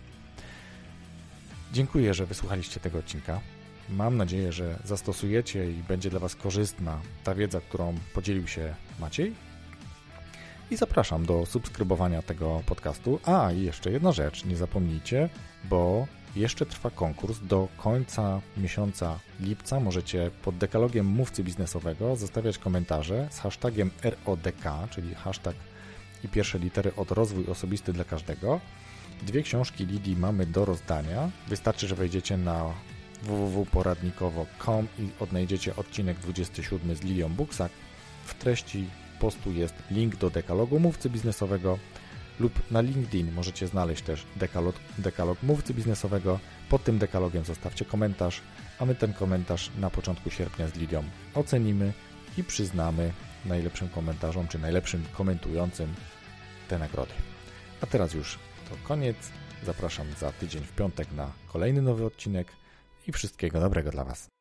Dziękuję, że wysłuchaliście tego odcinka. Mam nadzieję, że zastosujecie i będzie dla Was korzystna ta wiedza, którą podzielił się Maciej. I zapraszam do subskrybowania tego podcastu. A, i jeszcze jedna rzecz, nie zapomnijcie, bo jeszcze trwa konkurs. Do końca miesiąca lipca możecie pod dekalogiem mówcy biznesowego zostawiać komentarze z hashtagiem RODK, czyli hashtag i pierwsze litery od rozwój osobisty dla każdego. Dwie książki Lidii mamy do rozdania. Wystarczy, że wejdziecie na www.poradnikowo.com i odnajdziecie odcinek 27 z Lilią Buksak. W treści postu jest link do dekalogu mówcy biznesowego lub na LinkedIn możecie znaleźć też dekalog, dekalog mówcy biznesowego. Pod tym dekalogiem zostawcie komentarz, a my ten komentarz na początku sierpnia z Lilią ocenimy i przyznamy najlepszym komentarzom czy najlepszym komentującym te nagrody. A teraz już to koniec. Zapraszam za tydzień w piątek na kolejny nowy odcinek i wszystkiego dobrego dla Was.